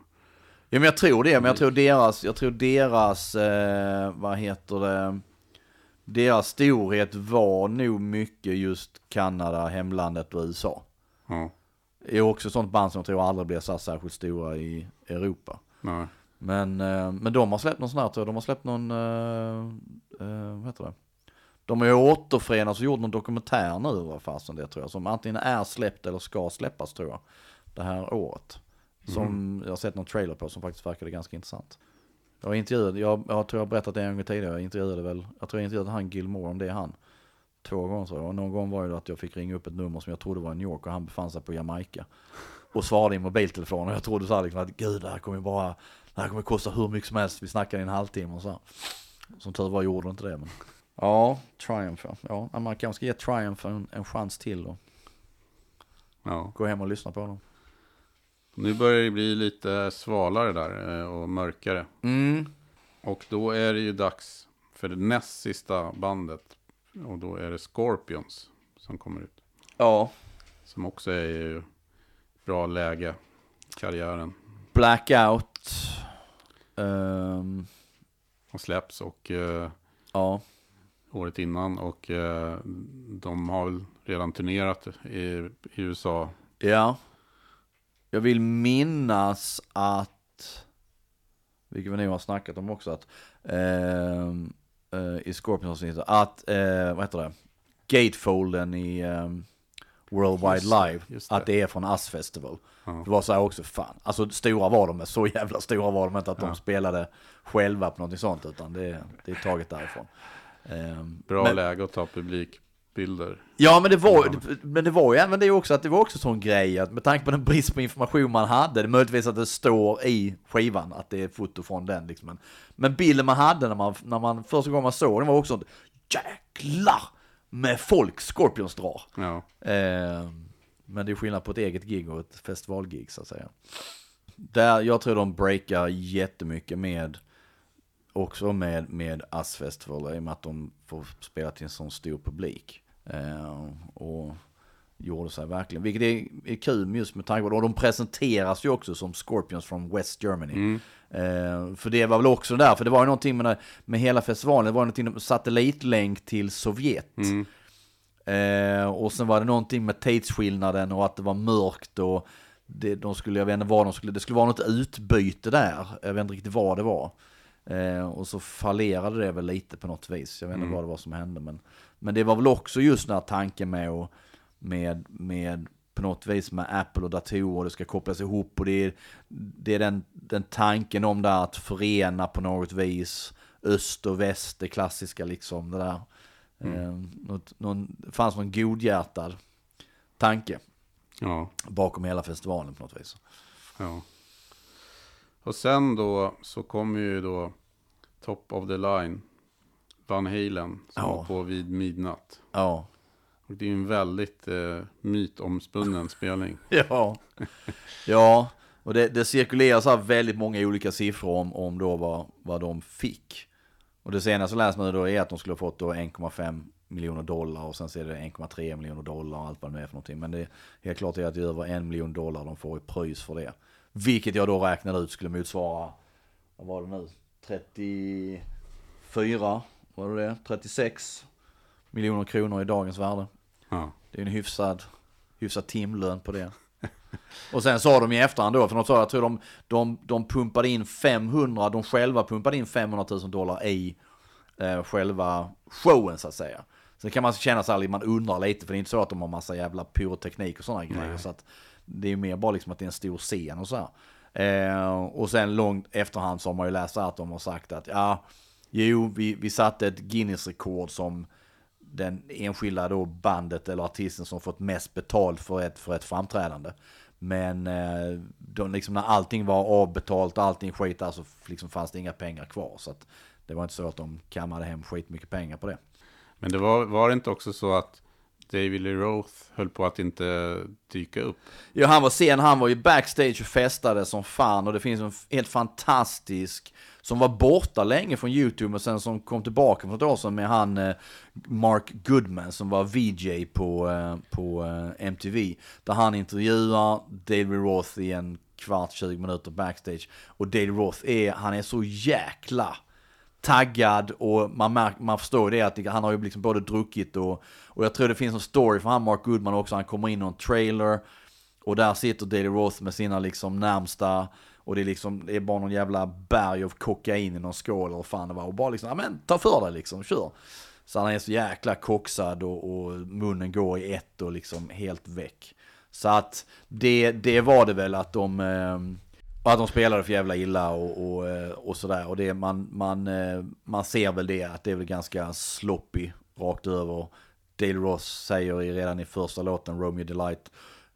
Ja men jag tror det, men jag tror deras, jag tror deras, eh, vad heter det, deras storhet var nog mycket just Kanada, hemlandet och USA. Ja, Det är också sånt band som jag tror aldrig blir så särskilt stora i Europa. nej. Men, eh, men de har släppt någon sån här tror jag, de har släppt någon, eh, eh, vad heter det? De har ju återförenats och gjort någon dokumentär nu vad fasen det tror jag, som antingen är släppt eller ska släppas tror jag, det här året. Som jag har sett någon trailer på som faktiskt verkade ganska intressant. Jag har intervjuat, jag, jag tror jag har berättat det en gång tidigare, jag intervjuade väl, jag tror jag intervjuade han Gilmore om det är han. Två gånger så, och någon gång var det att jag fick ringa upp ett nummer som jag trodde var i New York och han befann sig på Jamaica. Och svarade i mobiltelefon och jag trodde så här liksom att gud det här kommer ju bara, det här kommer kosta hur mycket som helst, vi snackade i en halvtimme och så här. Som tur var gjorde det inte det men. Ja, Triumph ja. ja. Man kanske ska ge Triumph en, en chans till och Ja. gå hem och lyssna på dem. Nu börjar det bli lite svalare där eh, och mörkare. Mm, Och då är det ju dags för det näst sista bandet. Och då är det Scorpions som kommer ut. ja. Som också är ju bra läge i karriären. Blackout. Ehm, Och släpps och eh, ja. Året innan. Och eh, de har väl redan turnerat i, i USA. Ja. jag vill minnas att, vilket vi nu har snackat om också, att ehm, eh, i Scorpions-avsnittet, att, eh, vad heter det, gatefolden i Worldwide Just Live, just det. att det är från Us Festival. Ja. Det var så här också, fan, alltså stora var de, men så jävla stora var de inte att Ja. de spelade själva på något sånt, utan det, det är taget därifrån. Ehm, Bra men- läge att ta publikbilder. Ja men det var, Ja. men det var ju även det också att det var också sån grej att med tanke på den brist på information man hade, det möjligtvis att det står i skivan att det är foto från den liksom. Men, men bilden man hade när man, när man första gången man såg den var också jäklar med folk Scorpions drar. Ja. Eh, men det är skillnad på ett eget gig och ett festivalgig så att säga. Där, jag tror de breakar jättemycket med, också med, med Us Festival i och med att de får spela till en sån stor publik. Eh, och gjorde sig verkligen, vilket är, är kul just med tanke på det. Och de presenteras ju också som Scorpions from West Germany. Eh, för det var väl också där, för det var ju någonting med, med hela festivalen, det var någonting, satellitlänk till Sovjet. Mm. Eh, och sen var det någonting med tidsskillnaden och att det var mörkt och det, de skulle, jag vet inte vad de skulle, det skulle vara något utbyte där. Jag vet inte riktigt vad det var. Eh, och så fallerade det väl lite på något vis. Jag vet inte Mm. vad det var som hände. Men, men det var väl också just den här tanken med, och, med, med på något vis med Apple och datorer, det ska kopplas ihop och det är, det är den, den tanken om det att förena på något vis öst och väst, det klassiska liksom det där. Eh, något, någon, fanns någon godhjärtad tanke Ja. bakom hela festivalen på något vis. Ja. Och sen då så kommer ju då Top of the Line, Van Halen, som Ja. var på vid midnatt. Ja. Och det är ju en väldigt eh, mytomspunnen spelning. <laughs> Ja, ja. och det, det cirkulerar så väldigt många olika siffror om, om då vad, vad de fick. Och det senaste läst nu då är att de skulle ha fått då 1,5 miljoner dollar och sen så är det 1,3 miljoner dollar och allt vad det nu är för någonting. Men det är helt klart är att det är över en miljon dollar de får i pröjs för det. Vilket jag då räknade ut skulle motsvara, vad var det nu, 34, var det det? 36 miljoner kronor i dagens värde. Ja. Det är en hyfsad, hyfsad timlön på det. Och sen sa de i efterhand då, för de sa, jag tror de, de, de pumpade in 500, de själva pumpade in 500 000 dollar i eh, själva showen så att säga. Sen kan man känna sig, man undrar lite, för det är inte så att de har massa jävla pyroteknik och sådana grejer. Så att det är mer bara liksom att det är en stor scen och så här. Eh, och sen långt efterhand så har man ju läst att de har sagt att ja, jo, vi, vi satte ett Guinness-rekord som den enskilda då bandet eller artisten som fått mest betalt för ett, för ett framträdande. Men eh, de, liksom när allting var avbetalt och allting skit där så alltså liksom fanns det inga pengar kvar. Så att det var inte så att de kammade hem skitmycket pengar på det. Men det var, var det inte också så att David Lee Roth höll på att inte dyka upp? Ja, han var sen, han var ju backstage och festade som fan och det finns en helt fantastisk som var borta länge från YouTube och sen som kom tillbaka för ett år sedan med han eh, Mark Goodman som var VJ på, eh, på eh, MTV. Där han intervjuar David Roth i en kvart, 20 minuter backstage. Och David Roth är, han är så jäkla taggad och man, märk, man förstår det att han har ju liksom både druckit och, och jag tror det finns en story för han Mark Goodman också, han kommer in i en trailer och där sitter Daily Roth med sina liksom närmsta och det är liksom, det är bara någon jävla berg av kokain i någon skål eller fan det var och bara liksom, ja men ta för dig liksom, kör. Så han är så jäkla koksad och, och munnen går i ett och liksom helt väck. Så att det, det var det väl att de, ehm, eh, att de spelade för jävla illa och, och, eh, och sådär. Och det, man, man, eh, man ser väl det, att det är väl ganska sloppy rakt över. Dale Ross säger redan i första låten, Romeo Delight,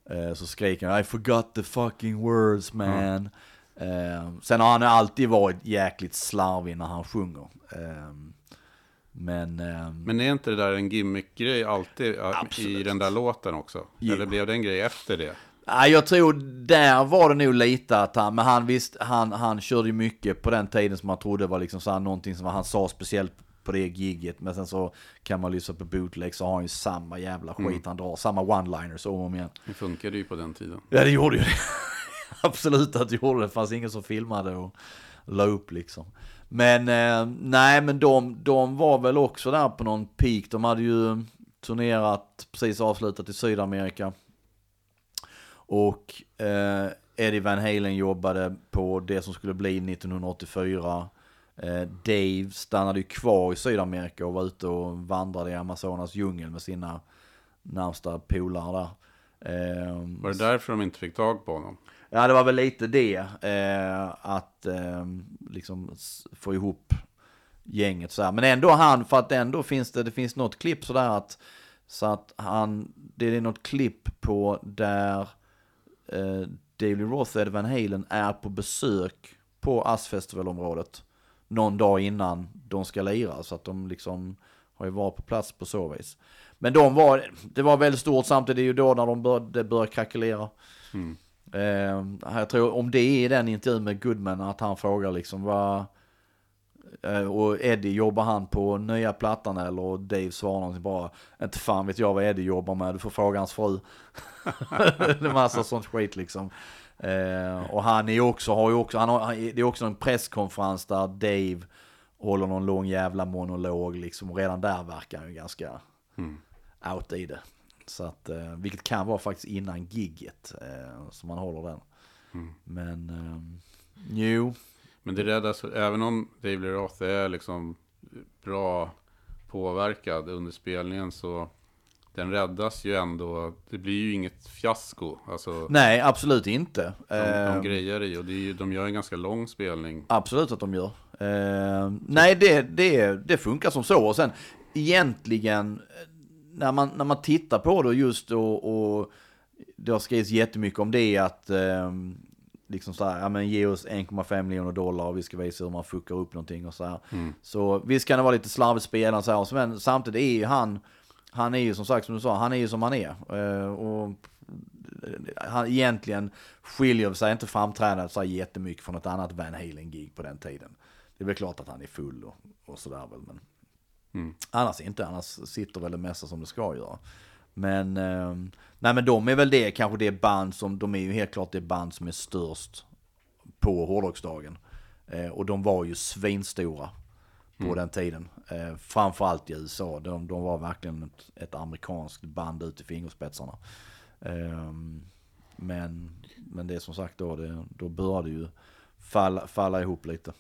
eh, så skriker han I forgot the fucking words man. Eh, sen har han alltid varit jäkligt slarvig när han sjunger. Eh, men, eh, Men är inte det där en gimmick-grej alltid ja, i Absolut. den där låten också? Jo. Eller blev det en grej efter det? Jag tror där var det nog lite att han, men han visst, han, han körde ju mycket på den tiden som man trodde var liksom så här någonting som han sa speciellt på det gigget. Men sen så kan man lyssna på bootleg så har han ju samma jävla skit han drar, samma one-liners om och om igen. Det funkade ju på den tiden. Ja, det gjorde ju det. <laughs> Absolut att det gjorde det. Det fanns ingen som filmade och la upp liksom. Men eh, nej, men de, de var väl också där på någon peak. De hade ju turnerat, precis avslutat i Sydamerika. Och eh, Eddie Van Halen jobbade på det som skulle bli 1984. Eh, Dave stannade ju kvar i Sydamerika och var ute och vandrade i Amazonas djungel med sina närmsta polare där. Eh, Var det därför de inte fick tag på honom? Ja, det var väl lite det. Eh, att eh, liksom få ihop gänget så här. Men ändå han, för att ändå finns det, det finns något klipp sådär att, så att han, det är något klipp på där eh, David Roth och Ed Van Halen är på besök på Ass-festivalområdet någon dag innan de ska lira. Så att de liksom har ju varit på plats på så vis. Men de var, det var väldigt stort samtidigt, det är ju då när de började, började krackelera. Eh, jag tror om det är i den intervjun med Goodman att han frågar liksom vad och Eddie, jobbar han på nya plattan eller? Och Dave svarar någonting bara, inte fan vet jag vad Eddie jobbar med, du får fråga hans fru. <laughs> det är massa sånt skit liksom. Eh, och han är också, har ju också, han har, han- det är också en presskonferens där Dave håller någon lång jävla monolog liksom. Och redan där verkar han ju ganska out i det. Så att, eh, vilket kan vara faktiskt innan gigget eh, som man håller den. Men, eh, jo, Men det räddas, även om David Lee Roth är liksom bra påverkad under spelningen så den räddas ju ändå. Det blir ju inget fiasko. Alltså, nej absolut inte. de, de grejer i och det är ju, de gör en ganska lång spelning. Absolut att de gör. Eh, nej, det, det, det funkar som så. Och sen egentligen, eh, när man, när man tittar på det just och, och det har skrivits jättemycket om det att eh, liksom så här, ja men ge oss 1,5 miljoner dollar och vi ska visa hur man fuckar upp någonting och så här. Så visst kan det vara lite slarvigt spelande så här, men samtidigt är ju han, han är ju som sagt som du sa, han är ju som han är. Eh, och han egentligen skiljer sig inte framträdandet så här jättemycket från ett annat Van Halen-gig på den tiden. Det är väl klart att han är full och, och sådär väl, men annars inte, annars sitter väl det mesta som det ska göra. Men, eh, nej men de är väl det, kanske det band som, de är ju helt klart det band som är störst på hårdrocksdagen. Eh, och de var ju svinstora på den tiden. Eh, framförallt i USA. De, de var verkligen ett, ett amerikanskt band ut i fingerspetsarna. Ehm, men, men det är som sagt då, det, då började ju falla, falla ihop lite.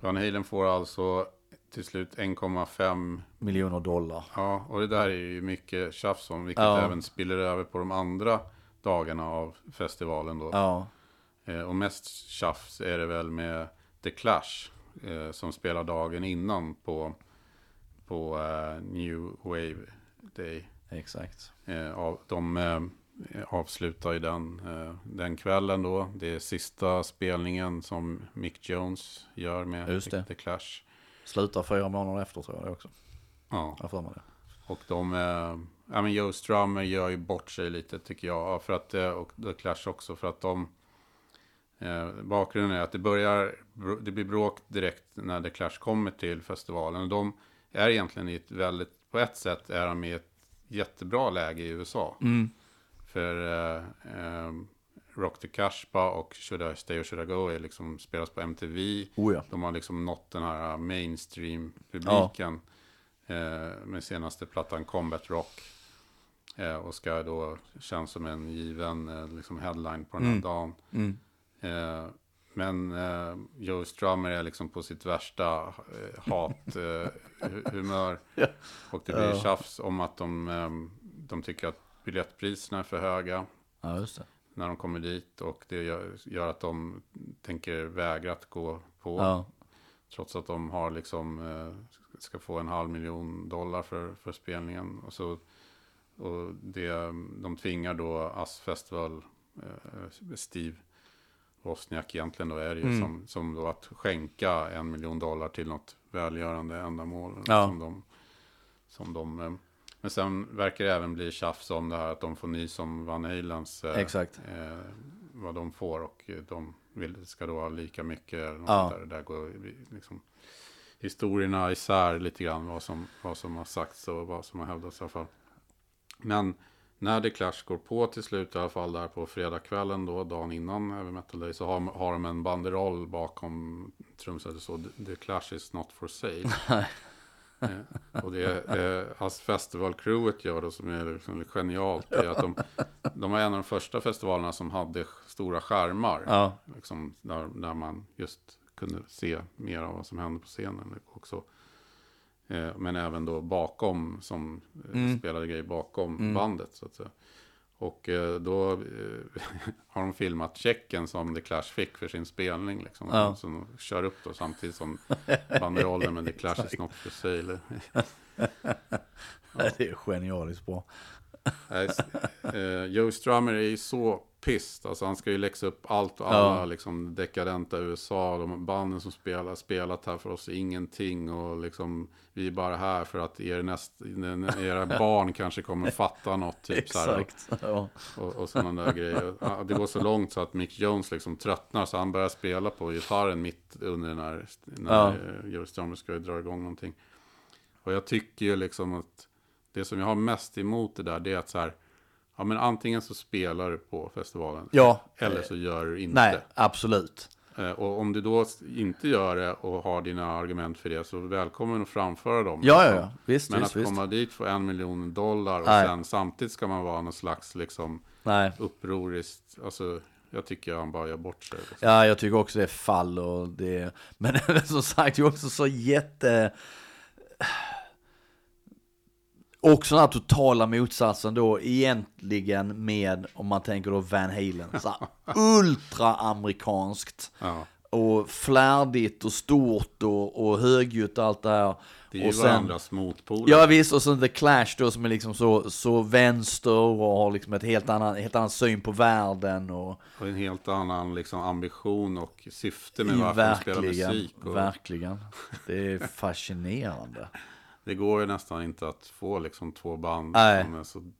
Van Halen får alltså till slut 1,5 Miljoner dollar. Ja, och det där är ju mycket tjafs om, vilket Ja. även spiller över på de andra dagarna av festivalen då. Ja, Eh, och mest tjafs är det väl med The Clash, eh, som spelar dagen innan på, på eh, New Wave Day. exakt. Av, de avslutar ju den, den kvällen då. Det är sista spelningen som Mick Jones gör med. The Clash. Slutar fyra månader efter tror jag det också. Ja. Jag för mig det. Och de, eh, ja men Joe Strummer gör ju bort sig lite tycker jag. För att, eh, och The Clash också för att de, eh, bakgrunden är att det börjar, det blir bråk direkt när The Clash kommer till festivalen. Och de är egentligen i ett väldigt, på ett sätt är de i ett jättebra läge i USA. För eh, eh, Rock the Cashba och Should I Stay or Should I Go är liksom, spelas på MTV. Oh ja. De har liksom nått den här mainstream-publiken eh, med senaste plattan Combat Rock. Eh, och ska då känns som en given eh, liksom headline på den här dagen. Eh, men eh, Joe Strummer är liksom på sitt värsta eh, hathumör. Eh, humör. <laughs> Och det blir tjafs om att de, eh, de tycker att biljettpriserna är för höga Ja, just det. När de kommer dit. Och det gör, gör att de tänker vägra att gå på. Ja, Trots att de har liksom, eh, ska få en halv miljon dollar för, för spelningen. Och, så, och det, de tvingar då Ass Festival, eh, Steve Wozniak egentligen då är det ju som, som då att skänka en miljon dollar till något välgörande ändamål. Ja. Som de, som de, eh, men sen verkar det även bli tjafs om det här att de får nys om Van Halens eh, Exakt. eh, vad de får och de vill, ska då ha lika mycket. Ja. där. där går liksom historierna isär lite grann vad som, vad som har sagts och vad som har hävdats i alla fall. Men när The Clash går på till slut i alla fall där på fredagskvällen då, dagen innan Heavy Metal Day, så har, har de en banderoll bakom trumsetet så The Clash is not for sale. <laughs> och det eh, alltså festivalcrewet gör då som är liksom genialt, är att de, de var en av de första festivalerna som hade stora skärmar. Ja. Liksom, där, där man just kunde se mer av vad som hände på scenen också. Eh, men även då bakom, som eh, Mm. spelade grejer bakom bandet så att säga. Och eh, då eh, <laughs> har de filmat checken som The Clash fick för sin spelning. Liksom. Ja. Som de kör upp då samtidigt som banderollen med The Clash is not for sale. <laughs> Det är genialiskt bra. Eh, Joe Strummer är ju så pissed. Alltså han ska ju läxa upp allt och alla Ja. liksom dekadenta USA. De banden som spelar, spelat här för oss ingenting. Och liksom vi är bara här för att er näst, era <laughs> barn kanske kommer fatta något. Typ, så här, Exakt. Ja. och, och sådana där grejer. Det går så långt så att Mick Jones liksom tröttnar. Så han börjar spela på gitarren mitt under den här, när Ja. Joe Strummer ska dra igång någonting. Och jag tycker ju liksom att det som jag har mest emot det där, det är att så här, ja men antingen så spelar du på festivalen, ja. eller så gör du inte. Nej, absolut. Eh, Och om du då inte gör det och har dina argument för det, så välkommen att framföra dem. Ja, ja, liksom. ja. Visst, Men visst, att visst. komma dit för en miljon dollar och Nej. sen samtidigt ska man vara någon slags liksom Nej. upproriskt, alltså jag tycker han bara gör bort sig. Liksom. Ja, jag tycker också det är fall och det <laughs> Men <laughs> som sagt, det är också så jätte... Också den här totala motsatsen då egentligen med, om man tänker då Van Halen, så ultra-amerikanskt. Ja. Och flärdigt och stort och, och högljutt och allt det här. Det är ju och varandras motpoler. Ja visst, och sen The Clash då som är liksom så, så vänster och har liksom ett helt annan, helt annan syn på världen och Och en helt annan liksom, ambition och syfte med varför de spelar musik. Och verkligen. Det är <laughs> fascinerande. Det går ju nästan inte att få liksom, två band Nej. som är så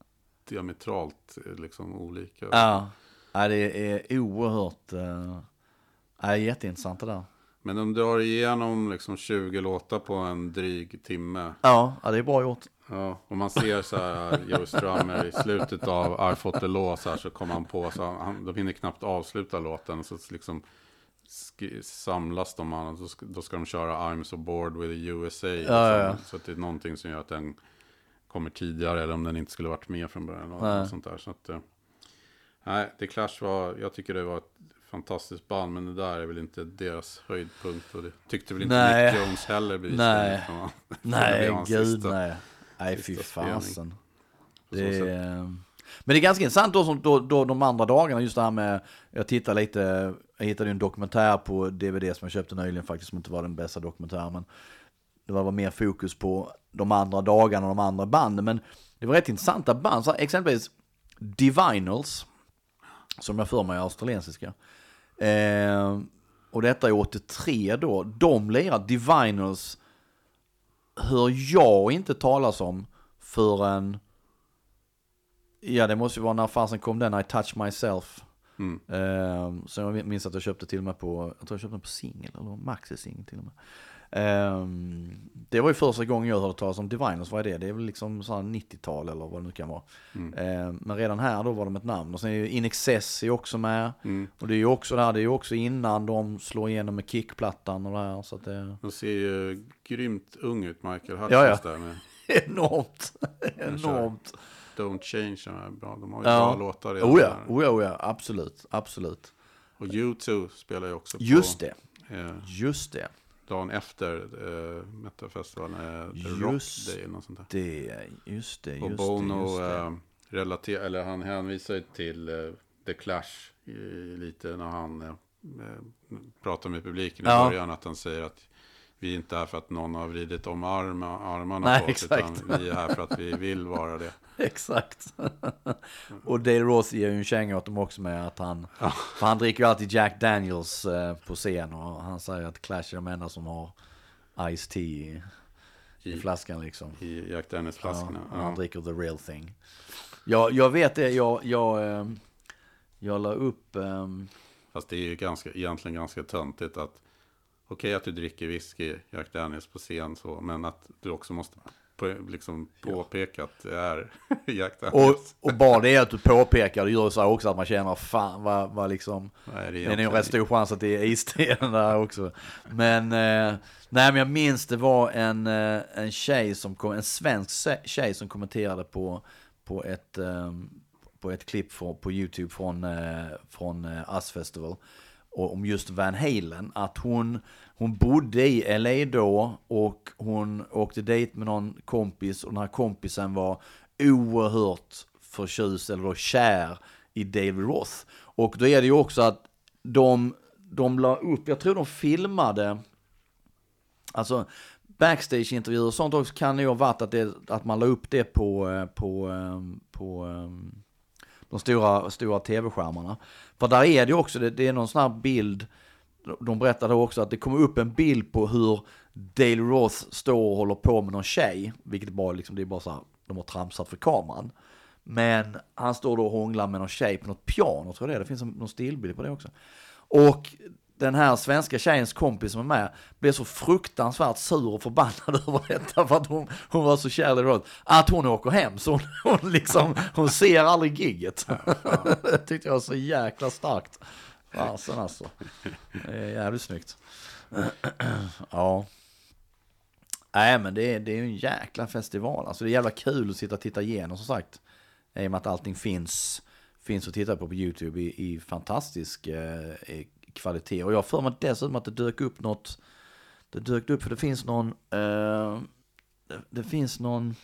diametralt eh, liksom, olika. Ja, ja det är oerhört, uh, ja, jätteintressant det där. Men de drar igenom liksom, 20 låtar på en dryg timme. Ja, ja det är bra gjort. Ja, och man ser så här Joe Strummer i slutet av I fought the law så här så kommer han på så han, de hinner knappt avsluta låten så liksom samlas de så ska, då ska de köra I'm so bored with the USA liksom. Ja, ja, ja. så att det är någonting som gör att den kommer tidigare eller om den inte skulle varit med från början eller något sånt där så att eh, nej The Clash var jag tycker det var ett fantastiskt band men det där är väl inte deras höjdpunkt och det tyckte väl inte Nej. Nick Jones heller bevisligen. Nej. Liksom. Nej, <laughs> gud sista. nej. Nej, fy fasen. Det är, men det är ganska intressant då, som, då, då de andra dagarna, just det här med, jag tittade lite, jag hittade ju en dokumentär på DVD som jag köpte nyligen faktiskt, som inte var den bästa dokumentären, men det var mer fokus på de andra dagarna och de andra banden, men det var rätt intressanta band, så exempelvis Divinals, som jag för mig är australiensiska, eh, och detta är 83 då, de lirar Divinals hör jag inte talas om förrän, ja det måste ju vara när fasen kom den, I touch myself. Mm. Ehm, så jag minns att jag köpte till och med på, jag tror jag köpte den på singel, eller maxi-singel till och med. Ehm, det var ju första gången jag hörde talas om Diviners, vad är det? Det är väl liksom här 90-tal eller vad det nu kan vara. Mm. Ehm, men redan här då var de ett namn. Och sen är ju In Excess är också med. Mm. Och det är ju också där, det är ju också innan de slår igenom med kickplattan och det här. Så att det De ser ju grymt ung ut, Michael Hutchins Ja, ja. där med <laughs> enormt, enormt. Don't Change. Bra. De har ju Ja. bra låtar Oh ja, oh ja, oh ja, absolut, absolut. Och U2 spelar ju också Just på det, Eh, just det. dagen efter eh, Metalfestivalen, eh, The Just Rock Day eller något sånt där. Det, just det, Och Bono just det. eh, relater, eller han hänvisar ju till eh, The Clash i, lite när han eh, pratar med publiken i Ja. början. Att han säger att vi är inte här för att någon har vridit om arma, armarna Nej, på oss. exakt. Utan vi är här för att vi vill vara det. <laughs> Exakt. <laughs> och Dale Ross ger ju en känga åt dem också med att han, för han dricker ju alltid Jack Daniels eh, på scen och han säger att Clash är de enda som har Ice Tea i, i I, flaskan liksom. i Jack Ja, Daniels-flaskorna. och Ja, han dricker the real thing. Jag, jag vet det, jag, jag, ehm, jag la upp, ehm, Fast det är ju ganska, egentligen ganska töntigt att okej att du dricker whisky, Jack Daniels på scen så, men att du också måste på, liksom påpeka att det är <laughs> Jack och, Daniels. och bara det att du påpekar, det gör så också att man känner fan vad, vad liksom Vad är det Det är nog rätt stor chans att det är isten där också. Men, eh, nej men jag minns det var en, eh, en tjej som kom, en svensk tjej som kommenterade på, på ett, eh, på ett klipp från, på YouTube från, eh, från eh, Us Festival. Och om just Van Halen, att hon, hon bodde i LA då och hon åkte dit med någon kompis och den här kompisen var oerhört förtjust eller då kär i David Roth. Och då är det ju också att de, de la upp, jag tror de filmade, alltså backstage-intervjuer och sånt också kan ju ha varit att, det, att man la upp det på, eh, på, eh, på, på de stora, stora tv-skärmarna. För där är det ju också, det, det är någon sån här bild, de berättade också att det kommer upp en bild på hur Dale Roth står och håller på med någon tjej, vilket bara liksom, det är bara så här, de har tramsat för kameran. Men han står då och hånglar med någon tjej på något piano, tror jag det är. Det finns en, någon stillbild på det också. Och den här svenska tjejens kompis som är med blev så fruktansvärt sur och förbannad <laughs> över detta för att hon, hon var så kär i Rod att hon åker hem så hon, <laughs> hon liksom, hon ser aldrig gigget. <laughs> det tyckte jag var så jäkla starkt. Fasen alltså. Det är jävligt snyggt. <clears throat> ja. Nej men det är, det är ju en jäkla festival. Alltså det är jävla kul att sitta och titta igenom som sagt. I och med att allting finns, finns att titta på på YouTube i, i fantastisk eh, kvalitet. Och jag har för mig dessutom att det dök upp något, det dök upp för det finns någon, eh, det, det, finns någon,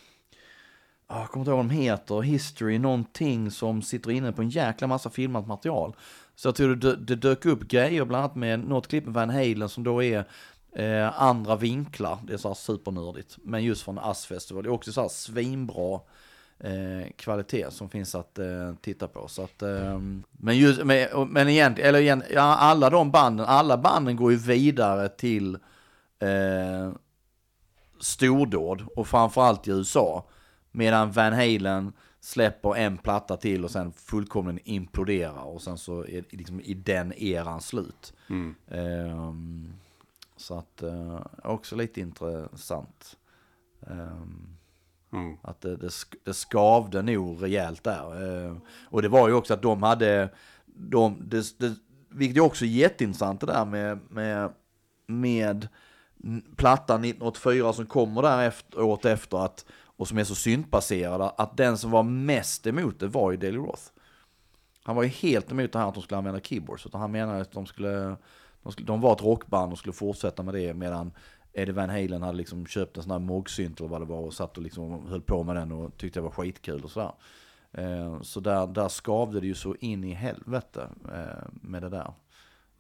ah, jag kommer inte ihåg vad de heter, History, någonting som sitter inne på en jäkla massa filmat material. Så jag tror det, det dök upp grejer, bland annat med något klipp med Van Halen som då är eh, andra vinklar, det är så här supernördigt. Men just från Asfestival, det är också så här svinbra eh, kvalitet som finns att eh, titta på. Så att, eh, men, just, men, men egentligen, eller igen, ja, alla de banden, alla banden går ju vidare till eh, stordåd och framförallt i USA. Medan Van Halen släpper en platta till och sen fullkomligen imploderar och sen så är liksom i den eran slut. Mm. Um, så att, uh, också lite intressant. Um, Mm. att det, det, det skavde nog rejält där. Eh, och det var ju också att de hade, de, det, det, vilket är också jätteintressant det där med, med, med plattan 1984 som kommer där efter, året efter att, och som är så syntbaserad, att den som var mest emot det var ju Daily Roth. Han var ju helt emot det här att de skulle använda keyboards, utan han menade att de skulle, de, skulle, de var ett rockband och skulle fortsätta med det medan Eddie Van Halen hade liksom köpt en sån här moogsynt eller vad det var och satt och liksom höll på med den och tyckte det var skitkul och sådär. Eh, så där, där skavde det ju så in i helvete eh, med det där.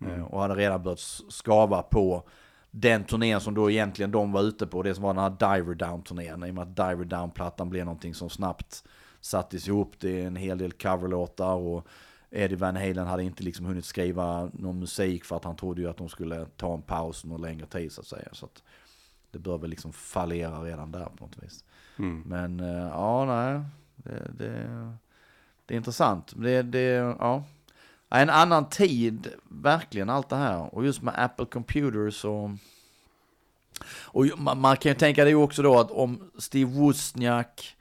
Mm. Och hade redan börjat skava på den turnén som då egentligen de var ute på, det som var den här Diver Down-turnén. I och med att Diver Down-plattan blev någonting som snabbt sattes ihop. Det är en hel del coverlåtar och Eddie Van Halen hade inte liksom hunnit skriva någon musik för att han trodde ju att de skulle ta en paus någon längre tid så att säga. Så att det bör väl liksom fallera redan där på något vis. Mm. Men ja, nej, det, det, det är intressant. Det, det, ja. En annan tid, verkligen allt det här. Och just med Apple Computers och... Och man, man kan ju tänka det också då att om Steve Wozniak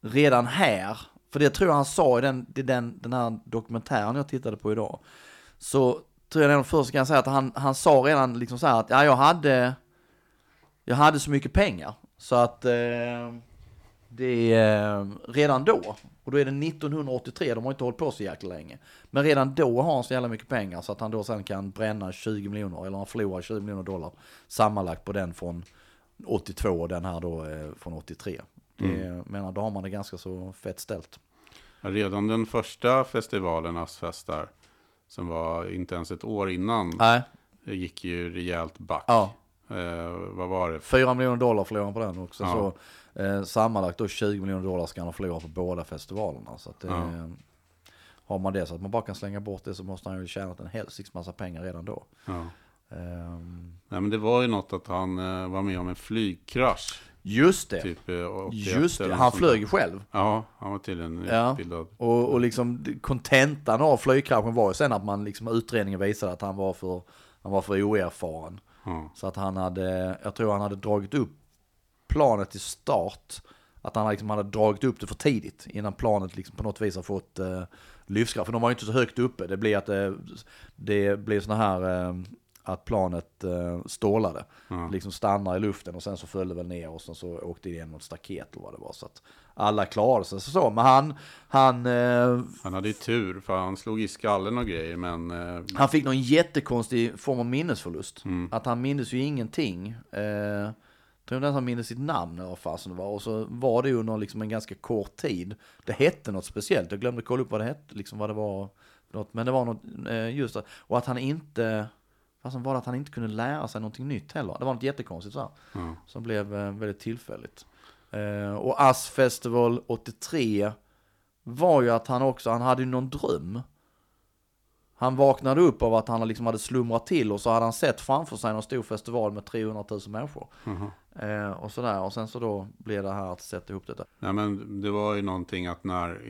redan här, för det tror jag han sa i den, i den, den här dokumentären jag tittade på idag. Så tror jag redan först kan säga att han, han sa redan liksom så här att ja, jag hade, jag hade så mycket pengar. Så att eh, det, eh, redan då, och då är det 1983, de har inte hållit på så jäkla länge. Men redan då har han så jävla mycket pengar så att han då sen kan bränna 20 miljoner, eller han förlorar 20 miljoner dollar sammanlagt på den från 82 och den här då eh, från 83. Det, mm. menar, då har man det ganska så fett ställt. Redan den första festivalen, Asfestar, som var inte ens ett år innan, Nej. det gick ju rejält back. Ja. Eh, vad var det? 4 miljoner dollar förlorade han på den också. Ja. Så, eh, sammanlagt då 20 miljoner dollar ska han ha förlorat på båda festivalerna. Så eh, Ja. Har man det så att man bara kan slänga bort det så måste han ju tjänat en helsikes massa pengar redan då. Ja. Ehm, Nej, men det var ju något att han eh, var med om en flygkrasch. Just det, Typ eh, 81 just det. Han flög ju själv. Ja, han var tydligen Ja. utbildad. Och, och liksom kontentan av flygkraschen var ju sen att man liksom utredningen visade att han var för, han var för oerfaren. Ja. Så att han hade, jag tror han hade dragit upp planet till start. Att han liksom hade dragit upp det för tidigt innan planet liksom på något vis har fått uh, lyftkraft. För de var ju inte så högt uppe. Det blir att det, det blir såna här, eh, att planet eh, stålade. Liksom stannar i luften och sen så föll det väl ner och sen så åkte det igenom ett staket eller vad det var. Så att alla klarade sig så. Men han, han, eh, Han hade ju tur för han slog i skallen och grejer men eh, han fick någon jättekonstig form av minnesförlust. Mm. Att han mindes ju ingenting. Eh, tror inte ens han mindes sitt namn eller vad fasen det var. Och så var det ju under liksom en ganska kort tid. Det hette något speciellt. Jag glömde kolla upp vad det hette, liksom vad det var. Något. Men det var något, eh, just det. Och att han inte, fastän var det att han inte kunde lära sig någonting nytt heller. Det var något jättekonstigt så här. ja. Som blev eh, väldigt tillfälligt. Eh, och Ass Festival 83 var ju att han också, han hade ju någon dröm. Han vaknade upp av att han liksom hade slumrat till och så hade han sett framför sig någon stor festival med 300 000 människor. Eh, och sådär, och sen så då blev det här att sätta ihop detta. Nej men det var ju någonting att när,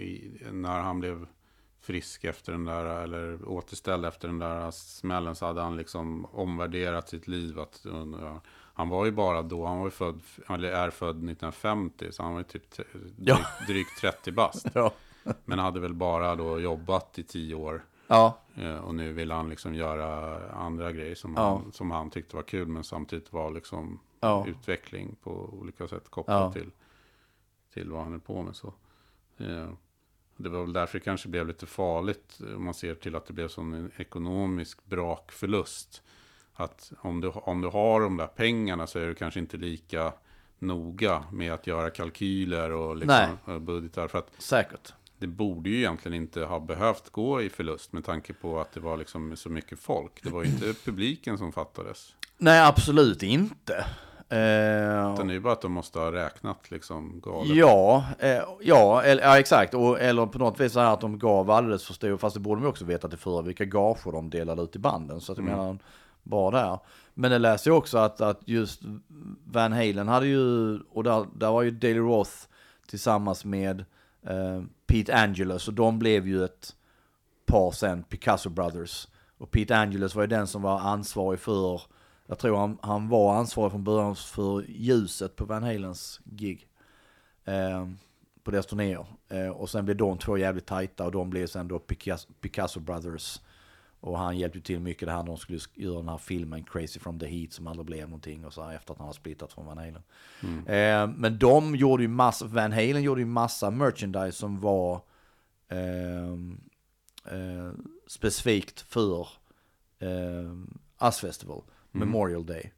när han blev frisk efter den där, eller återställd efter den där smällen så hade han liksom omvärderat sitt liv. Att, ja, han var ju bara då, han var ju född, eller är född 1950, så han var ju typ drygt, drygt 30 bast. <laughs> Ja. Men hade väl bara då jobbat i 10 år. Ja, Eh, Och nu vill han liksom göra andra grejer som, Ja. han, som han tyckte var kul. Men samtidigt var liksom Ja. utveckling på olika sätt kopplat till, till vad han är på med. Så. Det var väl därför det kanske blev lite farligt om man ser till att det blev som en ekonomisk brakförlust. Att om du, om du har de där pengarna så är du kanske inte lika noga med att göra kalkyler och liksom budgetar. För att säkert. det borde ju egentligen inte ha behövt gå i förlust med tanke på att det var liksom så mycket folk. Det var ju inte publiken som fattades. Nej, absolut inte. Eh, Utan det är ju bara att de måste ha räknat liksom galet. Ja, eh, ja, eller, ja exakt. Och, eller på något vis så här att de gav alldeles för stor, fast det borde de också veta till förra, vilka gager de delade ut i banden. Så att jag menar, bara där. Men det läser jag också att, att just Van Halen hade ju, och där, där var ju Daily Roth tillsammans med eh, Pete Angelus och de blev ju ett par sen, Picasso Brothers. Och Pete Angelus var ju den som var ansvarig för, jag tror han, han var ansvarig från början för ljuset på Van Halens gig. Eh, på deras turnéer. Eh, och sen blev de två jävligt tajta och de blev sen då Picasso, Picasso Brothers. Och han hjälpte till mycket det här när de skulle sk- göra den här filmen Crazy from the Heat som aldrig blev någonting och så här efter att han har splittat från Van Halen. Eh, men de gjorde ju massa, Van Halen gjorde ju massa merchandise som var ehm, eh, specifikt för eh, Us Festival, Memorial Day.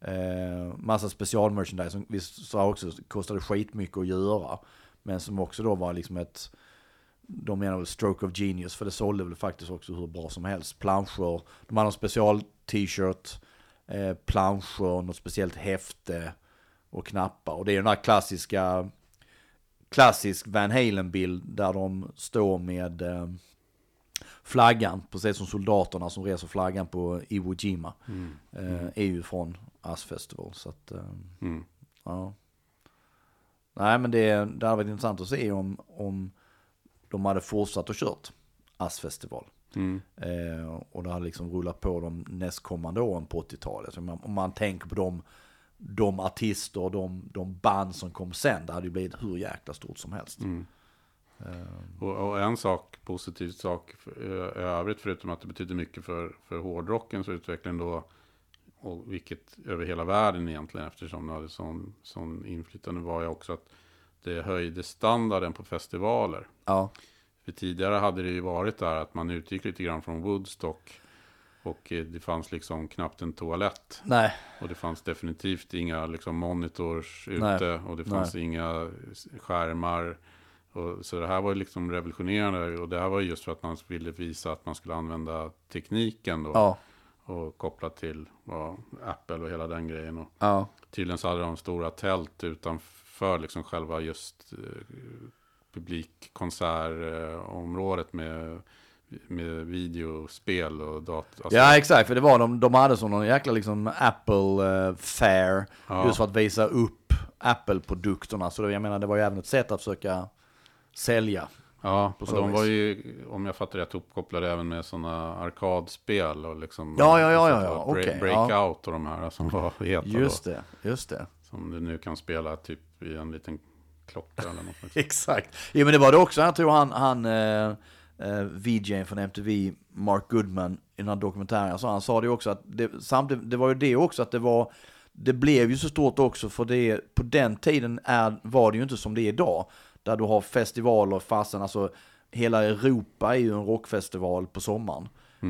Eh, massa specialmerchandise som vi sa också kostade skitmycket att göra. Men som också då var liksom ett, de menar väl stroke of genius, för det sålde väl faktiskt också hur bra som helst. Planscher, de hade en special t-shirt, eh, planscher, något speciellt häfte och knappar. Och det är den här klassiska, klassisk Van Halen-bild där de står med eh, flaggan, precis som soldaterna som reser flaggan på Iwo Jima. Eh, är ju från Us Festival. Så att, eh, Mm. ja. Nej men det, det hade varit intressant att se om, om de hade fortsatt och kört Us Festival. Mm. Eh, och det hade liksom rullat på de nästkommande åren på 80-talet. Så Om man, om man tänker på de, de artister och de, de band som kom sen, det hade ju blivit hur jäkla stort som helst. Mm. Och, och en sak, positiv sak i övrigt, förutom att det betyder mycket för, för hårdrockens utveckling då, och vilket över hela världen egentligen, eftersom det hade sån, sån inflytande, var ju också att det höjde standarden på festivaler. Ja, För tidigare hade det ju varit där att man utgick lite grann från Woodstock. Och eh, det fanns liksom knappt en toalett. nej, Och det fanns definitivt inga liksom, monitors Nej. ute. Och det fanns inga s- skärmar. Och, så det här var liksom revolutionerande. Och det här var ju just för att man ville visa att man skulle använda tekniken då. ja, Och kopplat till vad, Apple och hela den grejen. Och ja, tydligen så hade de stora tält utanför liksom själva just eh, publikkonsertområdet med, med videospel och dator. Alltså, ja exakt, för det var de, de hade som någon jäkla liksom Apple eh, fair, Ja. just för att visa upp Apple-produkterna. Så det, jag menar, det var ju även ett sätt att försöka sälja. Ja, och de var ju, om jag fattar rätt, uppkopplade även med sådana arkadspel och liksom... Ja, ja, ja, ja, ja, Break- okej, Breakout och de här som var heta Just då. det, just det. Som du nu kan spela typ i en liten klocka eller något. <laughs> Exakt. Jo men det var det också, jag tror han, han eh, eh, VJn från MTV, Mark Goodman, i den här dokumentären. Så han sa det också att, det, samtidigt, det var ju det också att det var, det blev ju så stort också för det, på den tiden är, var det ju inte som det är idag. Där du har festivaler, fasen, alltså hela Europa är ju en rockfestival på sommaren.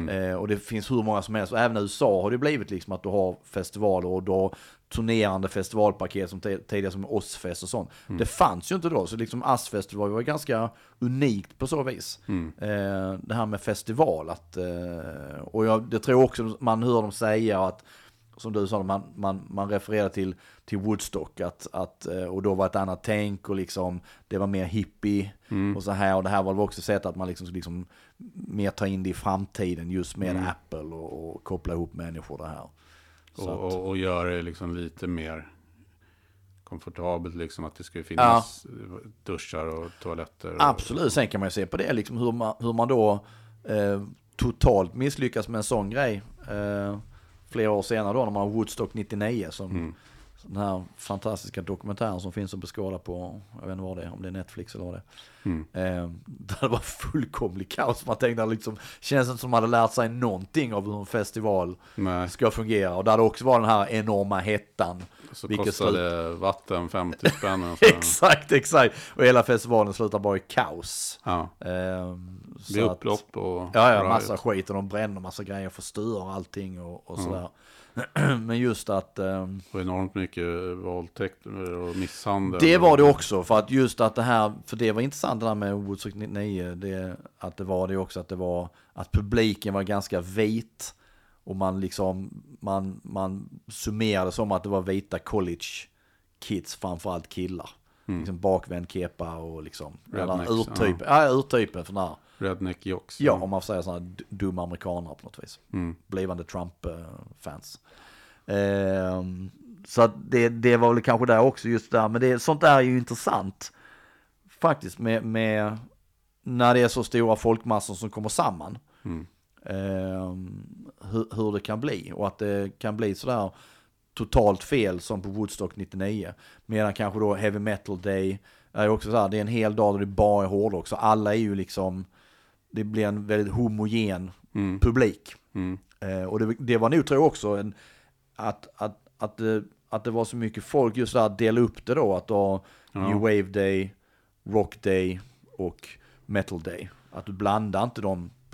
Eh, och det finns hur många som helst. Och även i USA har det blivit liksom att du har festivaler och du har turnerande festivalpaket som tidigare som Ozzfest och sånt. Det fanns ju inte då, så liksom Assfestival var ju ganska unikt på så vis. Eh, det här med festival, att, eh, och jag det tror också man hör dem säga att som du sa, man, man, man refererar till, till Woodstock att, att, eh, och då var ett annat tänk och liksom det var mer hippie och så här och det här var också sätt att man liksom, liksom mer ta in det i framtiden just med Apple och, och koppla ihop människor det här. Och, att, och, och göra det liksom lite mer komfortabelt, liksom att det ska finnas duschar och toaletter. Och, absolut, sen kan man ju se på det liksom hur man, hur man då eh, totalt misslyckas med en sån grej eh, flera år senare då när man har Woodstock 99 som den här fantastiska dokumentären som finns att beskåda på, jag vet inte vad det är, om det är Netflix eller vad det är. Eh, där det var fullkomlig kaos. Man tänkte liksom, känns inte som man hade lärt sig någonting av hur en festival Nej, ska fungera. Och där det också var den här enorma hettan. Så vilket kostade vatten 50 spänn. och så. exakt, exakt. Och hela festivalen slutar bara i kaos. Ja, Eh, det är upplopp och Ja, ja, massa skit och de bränner massa grejer, förstör allting och, och sådär. <clears throat> Men just att ehm, Och enormt mycket våldtäkter och misshandel. det var det också, för att just att det här, för det var intressant det där med Woodstock 99, det, att det var det också att det var, att publiken var ganska vit och man liksom, man, man summerade som att det var vita college kids, framförallt killar. Liksom bakvänd kepa och liksom, Rednecks, urtypen, ja. urtypen för den här Redneck Jocks. Ja, om man får säga sådana dumma amerikanare på något vis. Mm. Blivande Trump-fans. Ehm, så att det, det var väl kanske där också just där, men det, sånt där är ju intressant. Faktiskt med, med när det är så stora folkmassor som kommer samman. Mm. Ehm, hur, hur det kan bli och att det kan bli sådär totalt fel som på Woodstock 99. Medan kanske då Heavy Metal Day är också så här, det är en hel dag där det bara är hårdrock. Så alla är ju liksom, det blir en väldigt homogen Mm. publik. Mm. Eh, och det, det var nog tror jag också en, att, att, att, det, att det var så mycket folk just där att dela upp det då. Att har Ja. New Wave Day, Rock Day och Metal Day. Att du blandar inte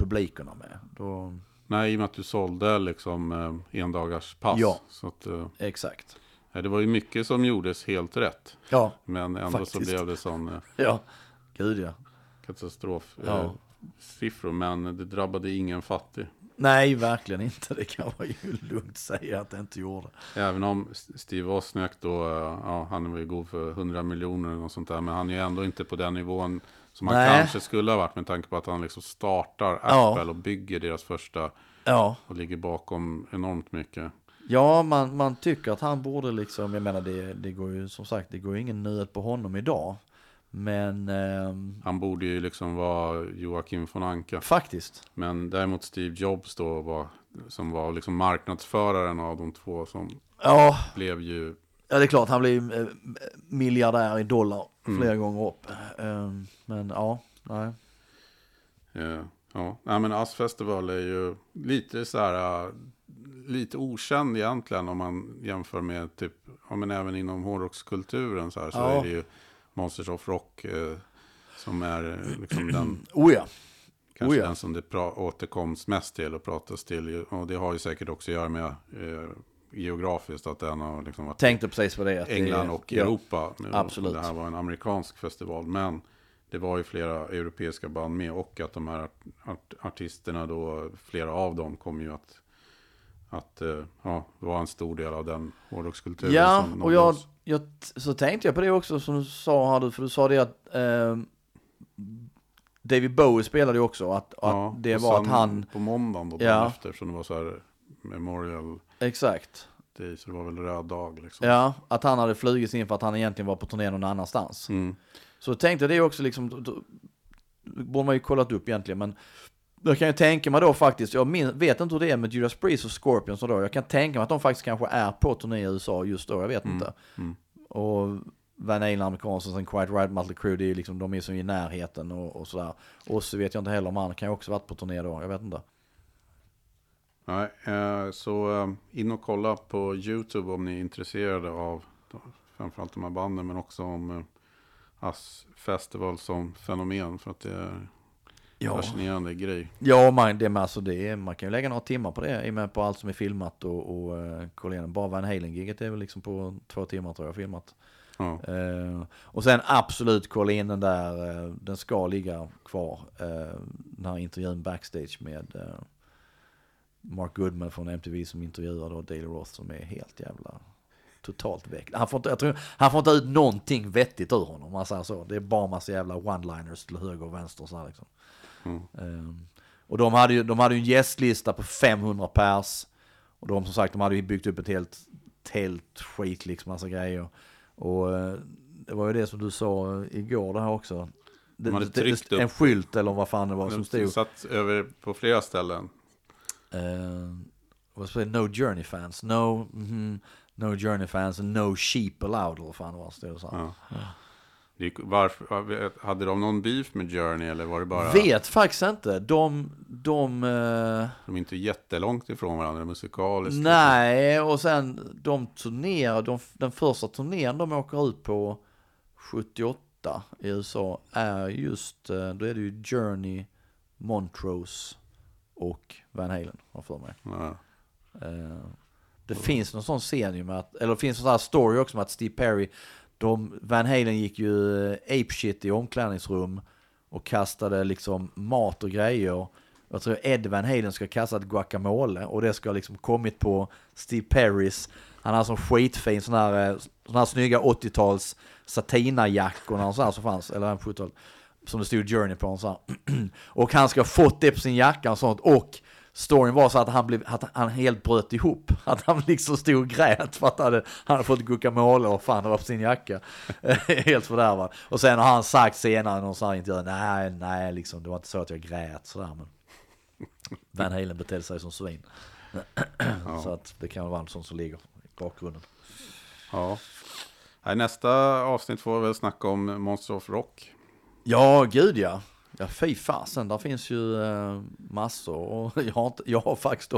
publikerna med. Då, Nej, i och med att du sålde liksom eh, endagars pass. Ja. Så att, eh, exakt. det var ju mycket som gjordes helt rätt. Ja, Men ändå så Faktiskt. blev det sån eh, <laughs> ja. Gud ja. katastrof. Ja. Eh, siffror, men det drabbade ingen fattig. Nej, verkligen inte. Det kan man ju lugnt säga att det inte gjorde. Även om Steve Wozniak då, eh, ja, han var ju god för 100 miljoner och sånt där. Men han är ju ändå inte på den nivån som han Nej. kanske skulle ha varit med tanke på att han liksom startar Ja. Apple och bygger deras första Ja, och ligger bakom enormt mycket. ja man, man tycker att han borde liksom, jag menar det, det går ju som sagt, det går ju ingen nöd på honom idag. Men ehm, Han borde ju liksom vara Joakim von Anka. faktiskt, Men däremot Steve Jobs då var, som var liksom marknadsföraren av de två som ja, blev ju, ja det är klart han blir eh, miljardär i dollar Mm. flera gånger upp. Ehm, men ja, nej. eh, ja, nej men Ass Festival är ju lite så här, eh, lite okänd egentligen om man jämför med typ, ja men även inom hårdrockskulturen så här, så Ja. är det ju Monsters of Rock eh, som är eh, liksom den, <clears throat> Oh ja, kanske Oh ja. den som det återkoms mest till och pratas till. Och det har ju säkert också att göra med eh, geografiskt att den har liksom varit tänkte precis på det. Att England det, och ja, Europa. Nu, absolut. Det här var en amerikansk festival. Men det var ju flera europeiska band med. Och att de här art, art, artisterna då, flera av dem kom ju att, att eh, ja, vara en stor del av den hårdrockskulturen. Ja, och jag, jag, så tänkte jag på det också som du sa här, för du sa det att ehm, David Bowie spelade ju också, att, Ja, att det var att han, På måndagen då, Ja. efter, som det var så här Memorial exakt, Day. Så det var väl röd dag liksom. ja, att han hade flugits in för att han egentligen var på turné någon annanstans. Mm. Så tänkte jag det också liksom, då, då, då borde man ju kollat upp egentligen, men jag kan ju tänka mig då faktiskt, jag min, vet inte hur det är med Judas Priest och Scorpions då, jag kan tänka mig att de faktiskt kanske är på turné i USA just då, jag vet inte. mm. Och Van Halen amerikansk och sen Quiet Riot Mötley Crüe, det är liksom, de är som i närheten och, och sådär. Och så vet jag inte heller om han kan ju också varit på turné då, jag vet inte. Nej, eh, så eh, in och kolla på YouTube om ni är intresserade av framförallt de här banden, men också om eh, Ass Festival som fenomen, för att det är Ja. fascinerande grej. Ja, man, det, alltså det man kan ju lägga några timmar på det, i och med på allt som är filmat och, och kolla igenom. Bara Van Halen-giget är väl liksom på två timmar tror jag filmat. Ja. Eh, och sen absolut kolla in den där, eh, den ska ligga kvar. Uh, den här intervjun backstage med eh, Mark Goodman från MTV som intervjuar då Daily Roth som är helt jävla totalt väck. Han får inte, jag tror, han får inte ut någonting vettigt ur honom, om man säger så. Det är bara massa jävla one-liners till höger och vänster så här liksom. Mm. Ehm, och de hade ju de hade ju en gästlista på 500 pers. Och de som sagt, de hade ju byggt upp ett helt tält, skit liksom, massa grejer. Och eh, det var ju det som du sa igår det här också. Det, hade det- tryckt upp- en skylt eller vad fan det var som De stod. satt över på flera ställen. Uh, vad no journey fans, no, mhm, no journey fans and no sheep allowed eller vad fan. Stod det. Ja. Gick- Varför, hade de någon beef med Journey eller var det bara Vet faktiskt inte. De, de eh, de är inte jättelångt ifrån varandra musikaliskt? Nej, och sen de turnéer, de, den första turnén de åker ut på 78 i USA är just, eh, då är det ju Journey, Montrose och Van Halen, har för mig. Ja. Eh, Det finns någon sån scen ju med att, eller det finns en sån här story också med att Steve Perry, de, Van Halen gick ju eh, apeshit i omklädningsrum och kastade liksom mat och grejer. Jag tror Ed Van Halen ska kasta ett guacamole och det ska liksom kommit på Steve Perrys, han har sån skitfin sån här, eh, sån här snygga 80-tals satinajackorna och så här som fanns, eller en 70 som det stod Journey på. Och, så <clears throat> och han ska ha fått det på sin jacka och sånt och Storyn var så att han, blev, att han helt bröt ihop. <laughs> Att han liksom stod och grät för att han hade, han hade fått guacamole och fan det var på sin jacka. <laughs> helt fördärvad. Och sen har han sagt senare i någon sån här intervju, nej, nej, liksom, det var inte så att jag grät sådär men. Van Halen betedde sig som svin. <clears throat> Så att det kan vara en sån som ligger i bakgrunden. ja. Nästa avsnitt får vi väl snacka om Monster of Rock. Ja, gud ja. Ja, fy fasen, där finns ju eh, massor. Och <laughs> jag, har inte, jag har faktiskt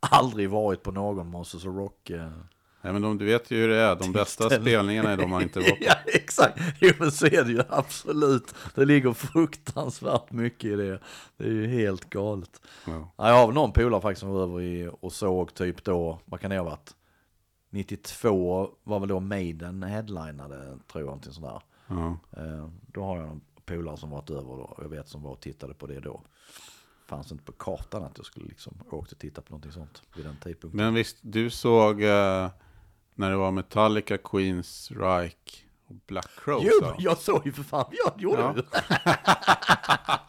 aldrig varit på någon Monsters of Rock. Eh. Nej, men de, du vet ju hur det är. De bästa spelningarna är de man inte var på. <laughs> ja, exakt. Jo, men så är det ju absolut. Det ligger fruktansvärt mycket i det. Det är ju helt galet. Ja. Ja, jag har någon polare faktiskt som var över i, och såg typ då, vad kan det ha varit? 92 var väl då Maiden headlinade, tror jag, någonting sådär. Ja. Eh, Då har jag polare som varit över då, jag vet som var och tittade på det då. Fanns inte på kartan att jag skulle liksom åka och titta på någonting sånt vid den tidpunkten. Men visst, du såg eh, när det var Metallica, Queens, Reich och Black Crow. Jo, så. jag såg ju för fan, jag gjorde Ja. ju. <laughs>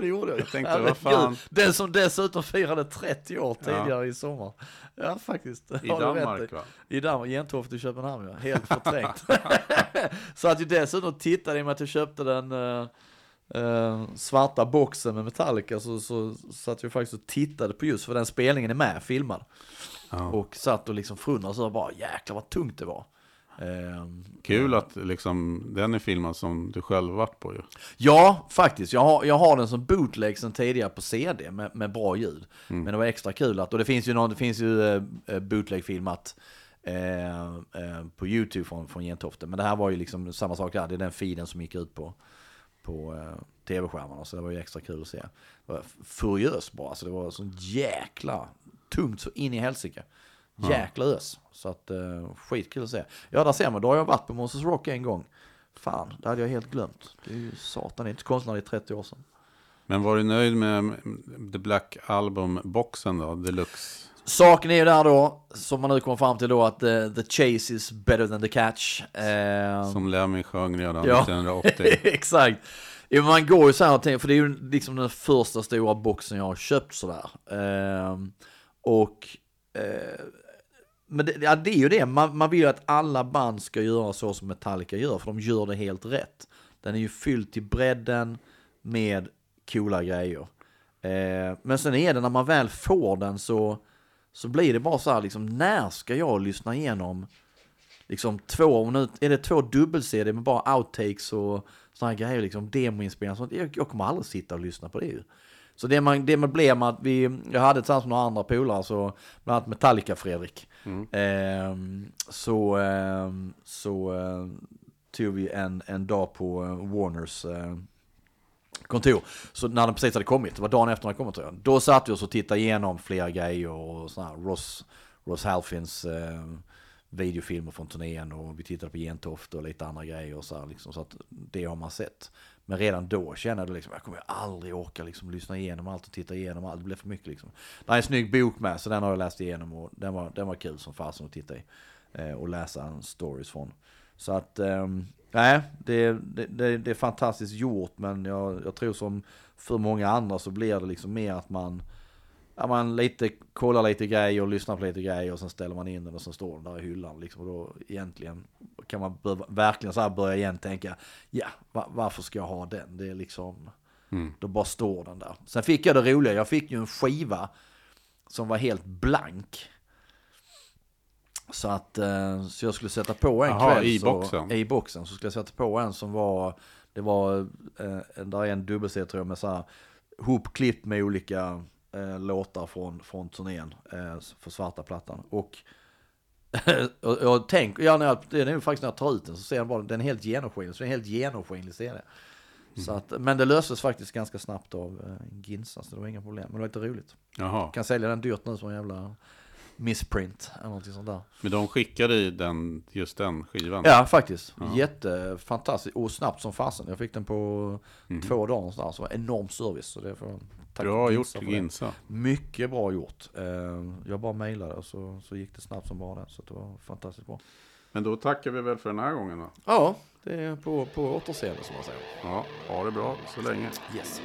det gjorde jag. Jag tänkte, Herregud. vad fan. Den som dessutom firade 30 år tidigare i sommar. Ja, faktiskt. I <laughs> Har du rätt Danmark va? I Danmark, Gentoft i Köpenhamn ja. Helt förträngt. <laughs> så att jag dessutom tittade i och med att jag köpte den eh, eh, svarta boxen med Metallica så, så satt jag faktiskt och tittade på just för den spelningen är med filmad. Ja. Och satt och liksom förundrade så bara jäklar vad tungt det var. Eh, Kul att liksom, den är filmad som du själv varit på ju. Ja, faktiskt. Jag har, jag har den som bootleg sen tidigare på CD med, med bra ljud. Men det var extra kul att, och det finns ju, någon, det finns ju eh, bootleg-filmat eh, eh, på YouTube från, från Gentofte. Men det här var ju liksom samma sak där, det är den feeden som gick ut på, på eh, tv-skärmarna. Så det var ju extra kul att se. Det var furiöst bra, så det var så jäkla tungt så in i helsike. Jäkla ös. Så att eh, skitkul att se. Ja, där ser man, då har jag varit på Monsters Rock en gång. Fan, det hade jag helt glömt. Det är ju satan, inte konstigt när det är 30 år sedan. Men var du nöjd med The Black Album-boxen då, deluxe? Saken är ju där då, som man nu kommer fram till då, att eh, the chase is better than the catch. Eh, Som Lemmy sjöng redan Ja. 1980. <laughs> Exakt. Jo, man går ju så här och tänker, för det är ju liksom den första stora boxen jag har köpt sådär. Ehm, och, eh, men det, ja, det är ju det, man, man vill ju att alla band ska göra så som Metallica gör, för de gör det helt rätt. Den är ju fylld till bredden med coola grejer. Eh, men sen är det när man väl får den så, så blir det bara så här liksom, när ska jag lyssna igenom liksom två, nu är det två dubbel-CD med bara outtakes och sådana grejer, liksom demoinspelningar. sånt. Jag, jag kommer aldrig sitta och lyssna på det ju. Så det man, det man blev med att vi, jag hade tillsammans med några andra polare, så bland annat Metallica-Fredrik. Ehm, så eh, så eh, tog vi en, en dag på eh, Warners eh, kontor. Så när den precis hade kommit, det var dagen efter den hade kommit tror jag. Då satt vi oss och tittade igenom flera grejer och sådana här Ross, Ross Halfins eh, videofilmer från turnén och vi tittade på Gentoft och lite andra grejer och så här, liksom, så att det har man sett. Men redan då kände jag liksom, jag kommer aldrig orka liksom lyssna igenom allt och titta igenom allt, det blev för mycket liksom. Det är en snygg bok med, så den har jag läst igenom och den var, den var kul som fasen att titta i. Eh, och läsa en stories från. Så att, nej, nej, det, det, det, det är fantastiskt gjort men jag, jag tror som för många andra så blir det liksom mer att man, ja, man lite, kollar lite grejer och lyssnar på lite grejer och sen ställer man in den och sen står den där i hyllan liksom. Och då egentligen kan man bör, verkligen så här börja igen tänka, ja, va, varför ska jag ha den? Det är liksom, då bara står den där. Sen fick jag det roliga, jag fick ju en skiva som var helt blank. Så att, eh, så jag skulle sätta på en Jaha, kväll. i så, boxen? I boxen. Så skulle jag sätta på en som var, det var, eh, där är en dubbel tror jag med så här hopklippt med olika eh, låtar från, från turnén eh, för svarta plattan. Och <laughs> och jag tänker, ja, när jag, det är nu faktiskt när jag tar ut den så ser jag bara, den är helt genomskinlig, så det är en helt genomskinlig CD. Så att, men det löstes faktiskt ganska snabbt av eh, Ginsa, så det var inga problem. Men det var lite roligt. Jaha, Kan sälja den dyrt nu som en jävla missprint eller någonting sånt där. men de skickade i den, just den skivan? Ja, faktiskt. Jättefantastiskt och snabbt som fasen. Jag fick den på två dagar någonstans. Så enorm service. Så det får tack Bra Ginsa gjort. Ginsa. Mycket bra gjort. Eh, Jag bara mejlade och så, så gick det snabbt som bara det. Så det var fantastiskt bra. Men då tackar vi väl för den här gången va? Ja, det är på, på återseende som man säger. Ja, ha det bra så länge. Yes.